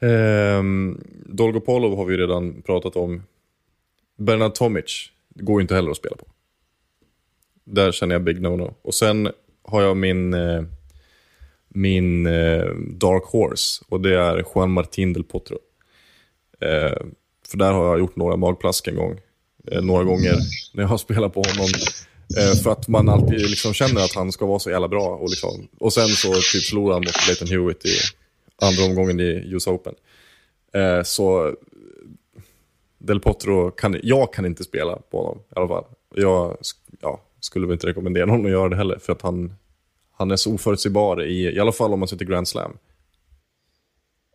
Ehm, Dolgopolov har vi ju redan pratat om. Bernard Tomic går ju inte heller att spela på. Där känner jag big no-no. Och sen har jag min, eh, min eh, dark horse och det är Juan Martín del Potro. Eh, för där har jag gjort några magplask en gång. Eh, några gånger när jag har spelat på honom. Eh, för att man alltid liksom känner att han ska vara så jävla bra. Och, liksom, och sen så typ förlorar han mot Leighton Hewitt i andra omgången i US Open. Eh, så Del Potro, kan, jag kan inte spela på honom i alla fall. Jag ja, skulle väl inte rekommendera någon att göra det heller, för att han, han är så oförutsägbar, i, i alla fall om man sitter Grand Slam.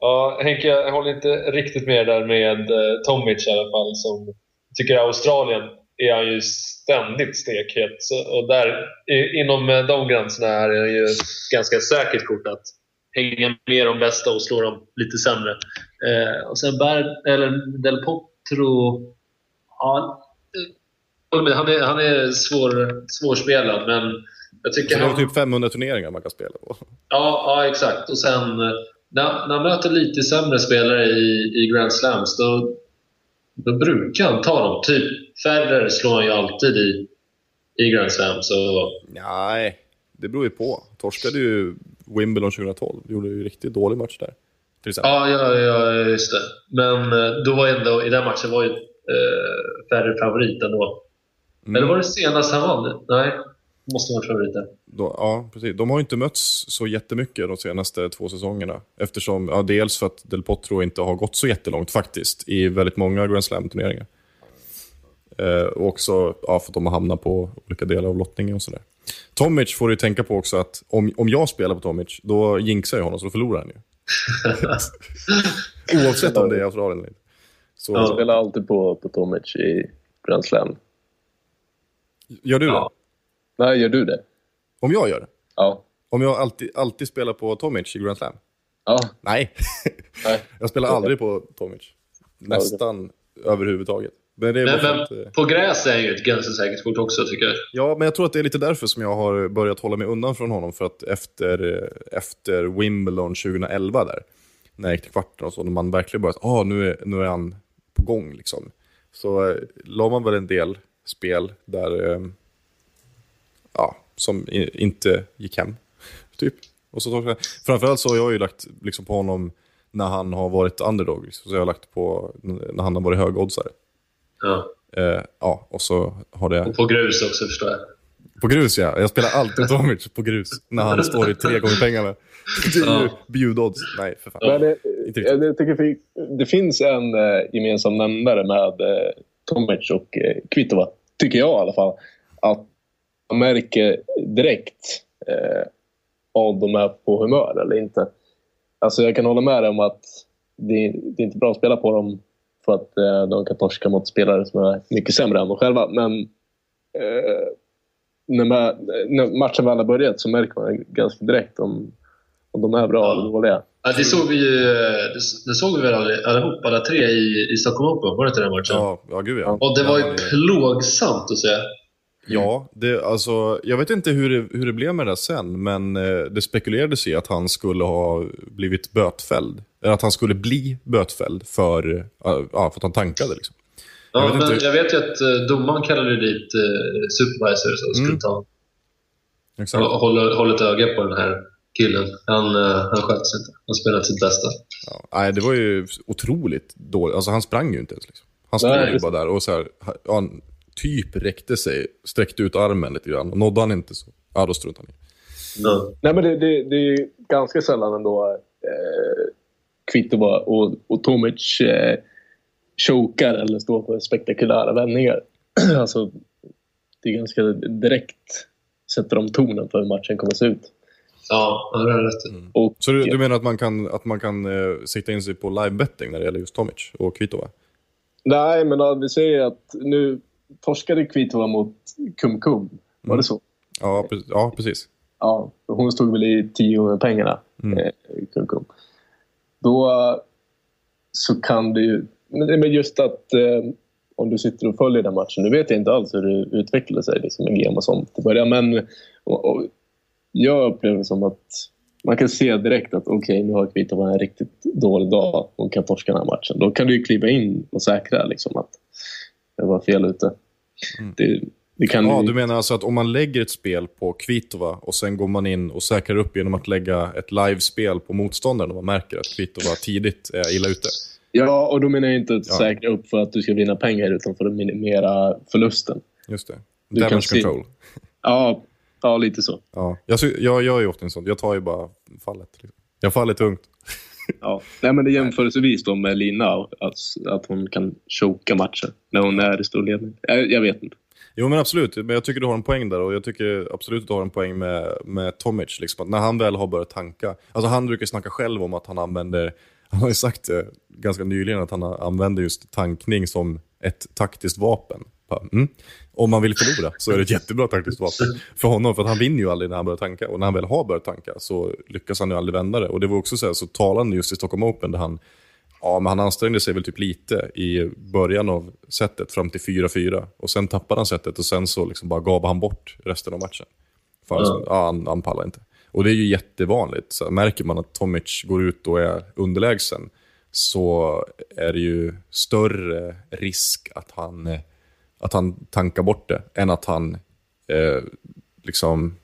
Ja, Henke, jag håller inte riktigt med där med eh, Tomic i alla fall. Som tycker i Australien är han ju ständigt stekhet. Så, och där, i, inom eh, de gränserna är det ju ganska säkert kort att hänga med de bästa och slå dem lite sämre. Eh, och sen Bär, eller Del Potro... Ja, han är, han är svår, svårspelad, men jag Så tycker det är han... typ 500 turneringar man kan spela på. Ja, ja exakt. Och sen när, när han möter lite sämre spelare i, i Grand Slams då, då brukar han ta dem. Typ Federer slår han ju alltid i, i Grand Slams. Och, Nej, det beror ju på. Torskade ju Wimbledon 2012, gjorde ju riktigt dålig match där. Till exempel. ja, ja, ja, just det. Men eh, då var ändå, i den matchen var ju eh, Federer favorit ändå. Mm. Eller var det senast han vann? Nej, måste vara favorit där. Då, ja, precis. De har inte mötts så jättemycket de senaste två säsongerna. Eftersom, ja, dels för att Del Potro inte har gått så jättelångt faktiskt i väldigt många Grand Slam-turneringar. Eh, och också ja, för att de har hamnat på olika delar av lottningen och sådär. Tomic får du tänka på också att om, om jag spelar på Tomic, då jinxar jag honom så då förlorar han ju. Oavsett om det är Australien eller inte. Så, Ja. Jag spelar alltid på, på Tomic i Grand Slam. Gör du det? Ja. Nej, gör du det? Om jag gör det? Ja. Om jag alltid, alltid spelar på Tomic i Grand Slam? Ja. Nej. Nej. jag spelar aldrig på Tomic. Nästan överhuvudtaget. Men Men, för men att, eh, på gräs är ju ett ganska säkert kort också tycker jag. Ja, men jag tror att det är lite därför som jag har börjat hålla mig undan från honom. För att efter, eh, efter Wimbledon 2011 där, när jag gick till kvarten och så, när man verkligen börjat, ah, nu, är, nu är han på gång liksom. Så eh, la man väl en del spel där, eh, ja, som i, inte gick hem, typ. Och så, framförallt så har jag ju lagt liksom, på honom när han har varit underdog. Så jag har lagt på när han har varit högoddsare. Ja. Eh, ja, och så har det... Och på grus också förstår jag. På grus ja, jag spelar alltid Tomic på grus när han står i tre gånger pengarna. Det är ju Ja. bjudodds. Nej, för fan. Men det, jag, tycker det finns en eh, gemensam nämnare med eh, Tomic och eh, Kvitova. tycker jag i alla fall, att man märker direkt eh, om de är på humör eller inte. Alltså jag kan hålla med dig om att det, det är inte bra att spela på dem för att eh, de kan torska mot spelare som är mycket sämre än de själva. Men eh, när, man, när matchen väl har börjat så märker man ganska direkt om, om de är bra Ja. eller dåliga. Ja, det såg vi ju det, det såg vi väl all- allihop, alla tre i, i Stockholm Open. Var det inte den matchen? Ja, ja gud ja. Och det var ju Ja, plågsamt att se. Ja, det, alltså, jag vet inte hur det, hur det blev med det sen, men eh, det spekulerades i att han skulle ha blivit bötfälld. Eller att han skulle bli bötfälld för, ja, för att han tankade. Liksom. Ja, Jag vet men inte- jag vet ju att eh, domaren kallade dit eh, supervisor som skulle Mm. ta Exakt. och hålla, hålla ett öga på den här killen. Han, eh, han sköt sig inte. Han spelade sitt bästa. Ja. Nej, det var ju otroligt dåligt. Alltså, han sprang ju inte ens. Liksom. Han stod Nej, ju bara där och så här, han typ räckte sig, sträckte ut armen lite grann. Och nådde han inte så, ja då struntade han i. Ja. Nej, men det, det, det är ju ganska sällan ändå eh, Kvitova och, och Tomic eh, chokar eller står på spektakulära vändningar. alltså, det är ganska direkt sätter de tonen för hur matchen kommer att se ut. Ja, det har rätt i. Och, Så du, du menar att man kan, att man kan eh, sikta in sig på live-betting när det gäller just Tomic och Kvitova? Nej, men ja, vi säger att nu torskade Kvitova mot Kum Kum. Var det så? Ja, pre- ja precis. Ja, hon stod väl i tio gånger pengarna. Mm. Eh, Kum Kum. Då så kan det ju... Men just att eh, om du sitter och följer den matchen. Nu vet jag inte alls hur det utvecklade sig liksom, med och sånt i början. Men och, och, jag upplever det som att man kan se direkt att okej, nu har Kvitova en riktigt dålig dag. Hon kan torska den här matchen. Då kan du ju kliva in och säkra liksom, att jag var fel ute. Det, det kan Ja, du menar alltså att om man lägger ett spel på Kvitova och sen går man in och säkrar upp genom att lägga ett livespel på motståndaren och man märker att Kvitova tidigt är illa ute. Ja, och då menar jag inte att Ja. säkra upp för att du ska vinna pengar utan för att minimera förlusten. Just det. Du kan Damage se- control. Ja, ja lite så. Ja. Jag, jag gör ju ofta en sån. Jag tar ju bara fallet. Liksom. Jag faller tungt. Ja. Nej, men det är jämförelsevis då med Lina, att, att hon kan choka matchen när hon är i stor ledning. Jag, jag vet inte. Jo men absolut, men jag tycker du har en poäng där och jag tycker absolut att du har en poäng med, med Tomic. Liksom, när han väl har börjat tanka, alltså han brukar snacka själv om att han använder, han har ju sagt det ganska nyligen att han använder just tankning som ett taktiskt vapen. Mm. Om man vill förlora så är det ett jättebra taktiskt vapen för honom, för att han vinner ju aldrig när han börjar tanka. Och när han väl har börjat tanka så lyckas han ju aldrig vända det. Och det var också så, här, så talande just i Stockholm Open där han Ja, men han ansträngde sig väl typ lite i början av setet fram till 4-4. Och sen tappade han setet och sen så liksom bara gav han bort resten av matchen. För Ja. ja. han, han pallar inte. Och det är ju jättevanligt. Så märker man att Tomic går ut och är underlägsen så är det ju större risk att han, att han tankar bort det än att han eh, liksom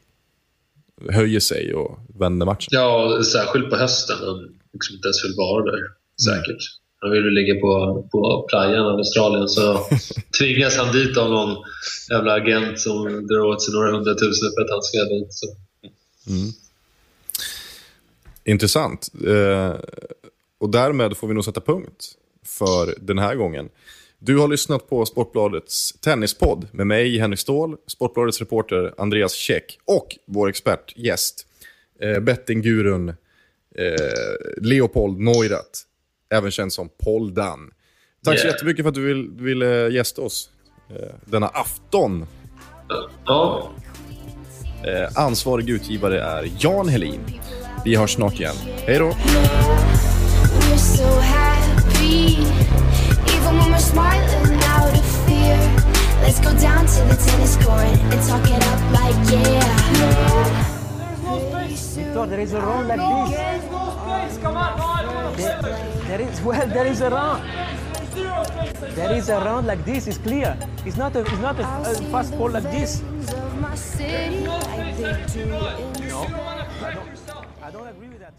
höjer sig och vänder matchen. Ja, särskilt på hösten. Han liksom inte ens vill vara där. Säkert. Han vill väl ligga på, på playan av Australien så tvingas han dit av någon jävla agent som drar åt sig några hundratusen för att han ska dit. Så. Intressant. Eh, och därmed får vi nog sätta punkt för den här gången. Du har lyssnat på Sportbladets tennispodd med mig, Henrik Ståhl, Sportbladets reporter Andreas Käck och vår expert, gäst, eh, bettinggurun eh, Leopold Neurath, även känd som Poldan. Tack så Yeah. jättemycket för att du vill, ville gästa oss eh, denna afton. Ja, Eh, ansvarig utgivare är Jan Helin. Vi hörs snart igen. Hej då! Let's go down to the tennis court and talk it up like yeah. There's no space. Victor, there is a round like this. There's no space. Come on. No, I don't want to There, sit there. there is well, there is a round. There's zero space. I There is a round like this. It's clear. It's not a, it's not a, a fast ball like this. Of my city, like they do in You don't want to protect yourself. I don't agree with that.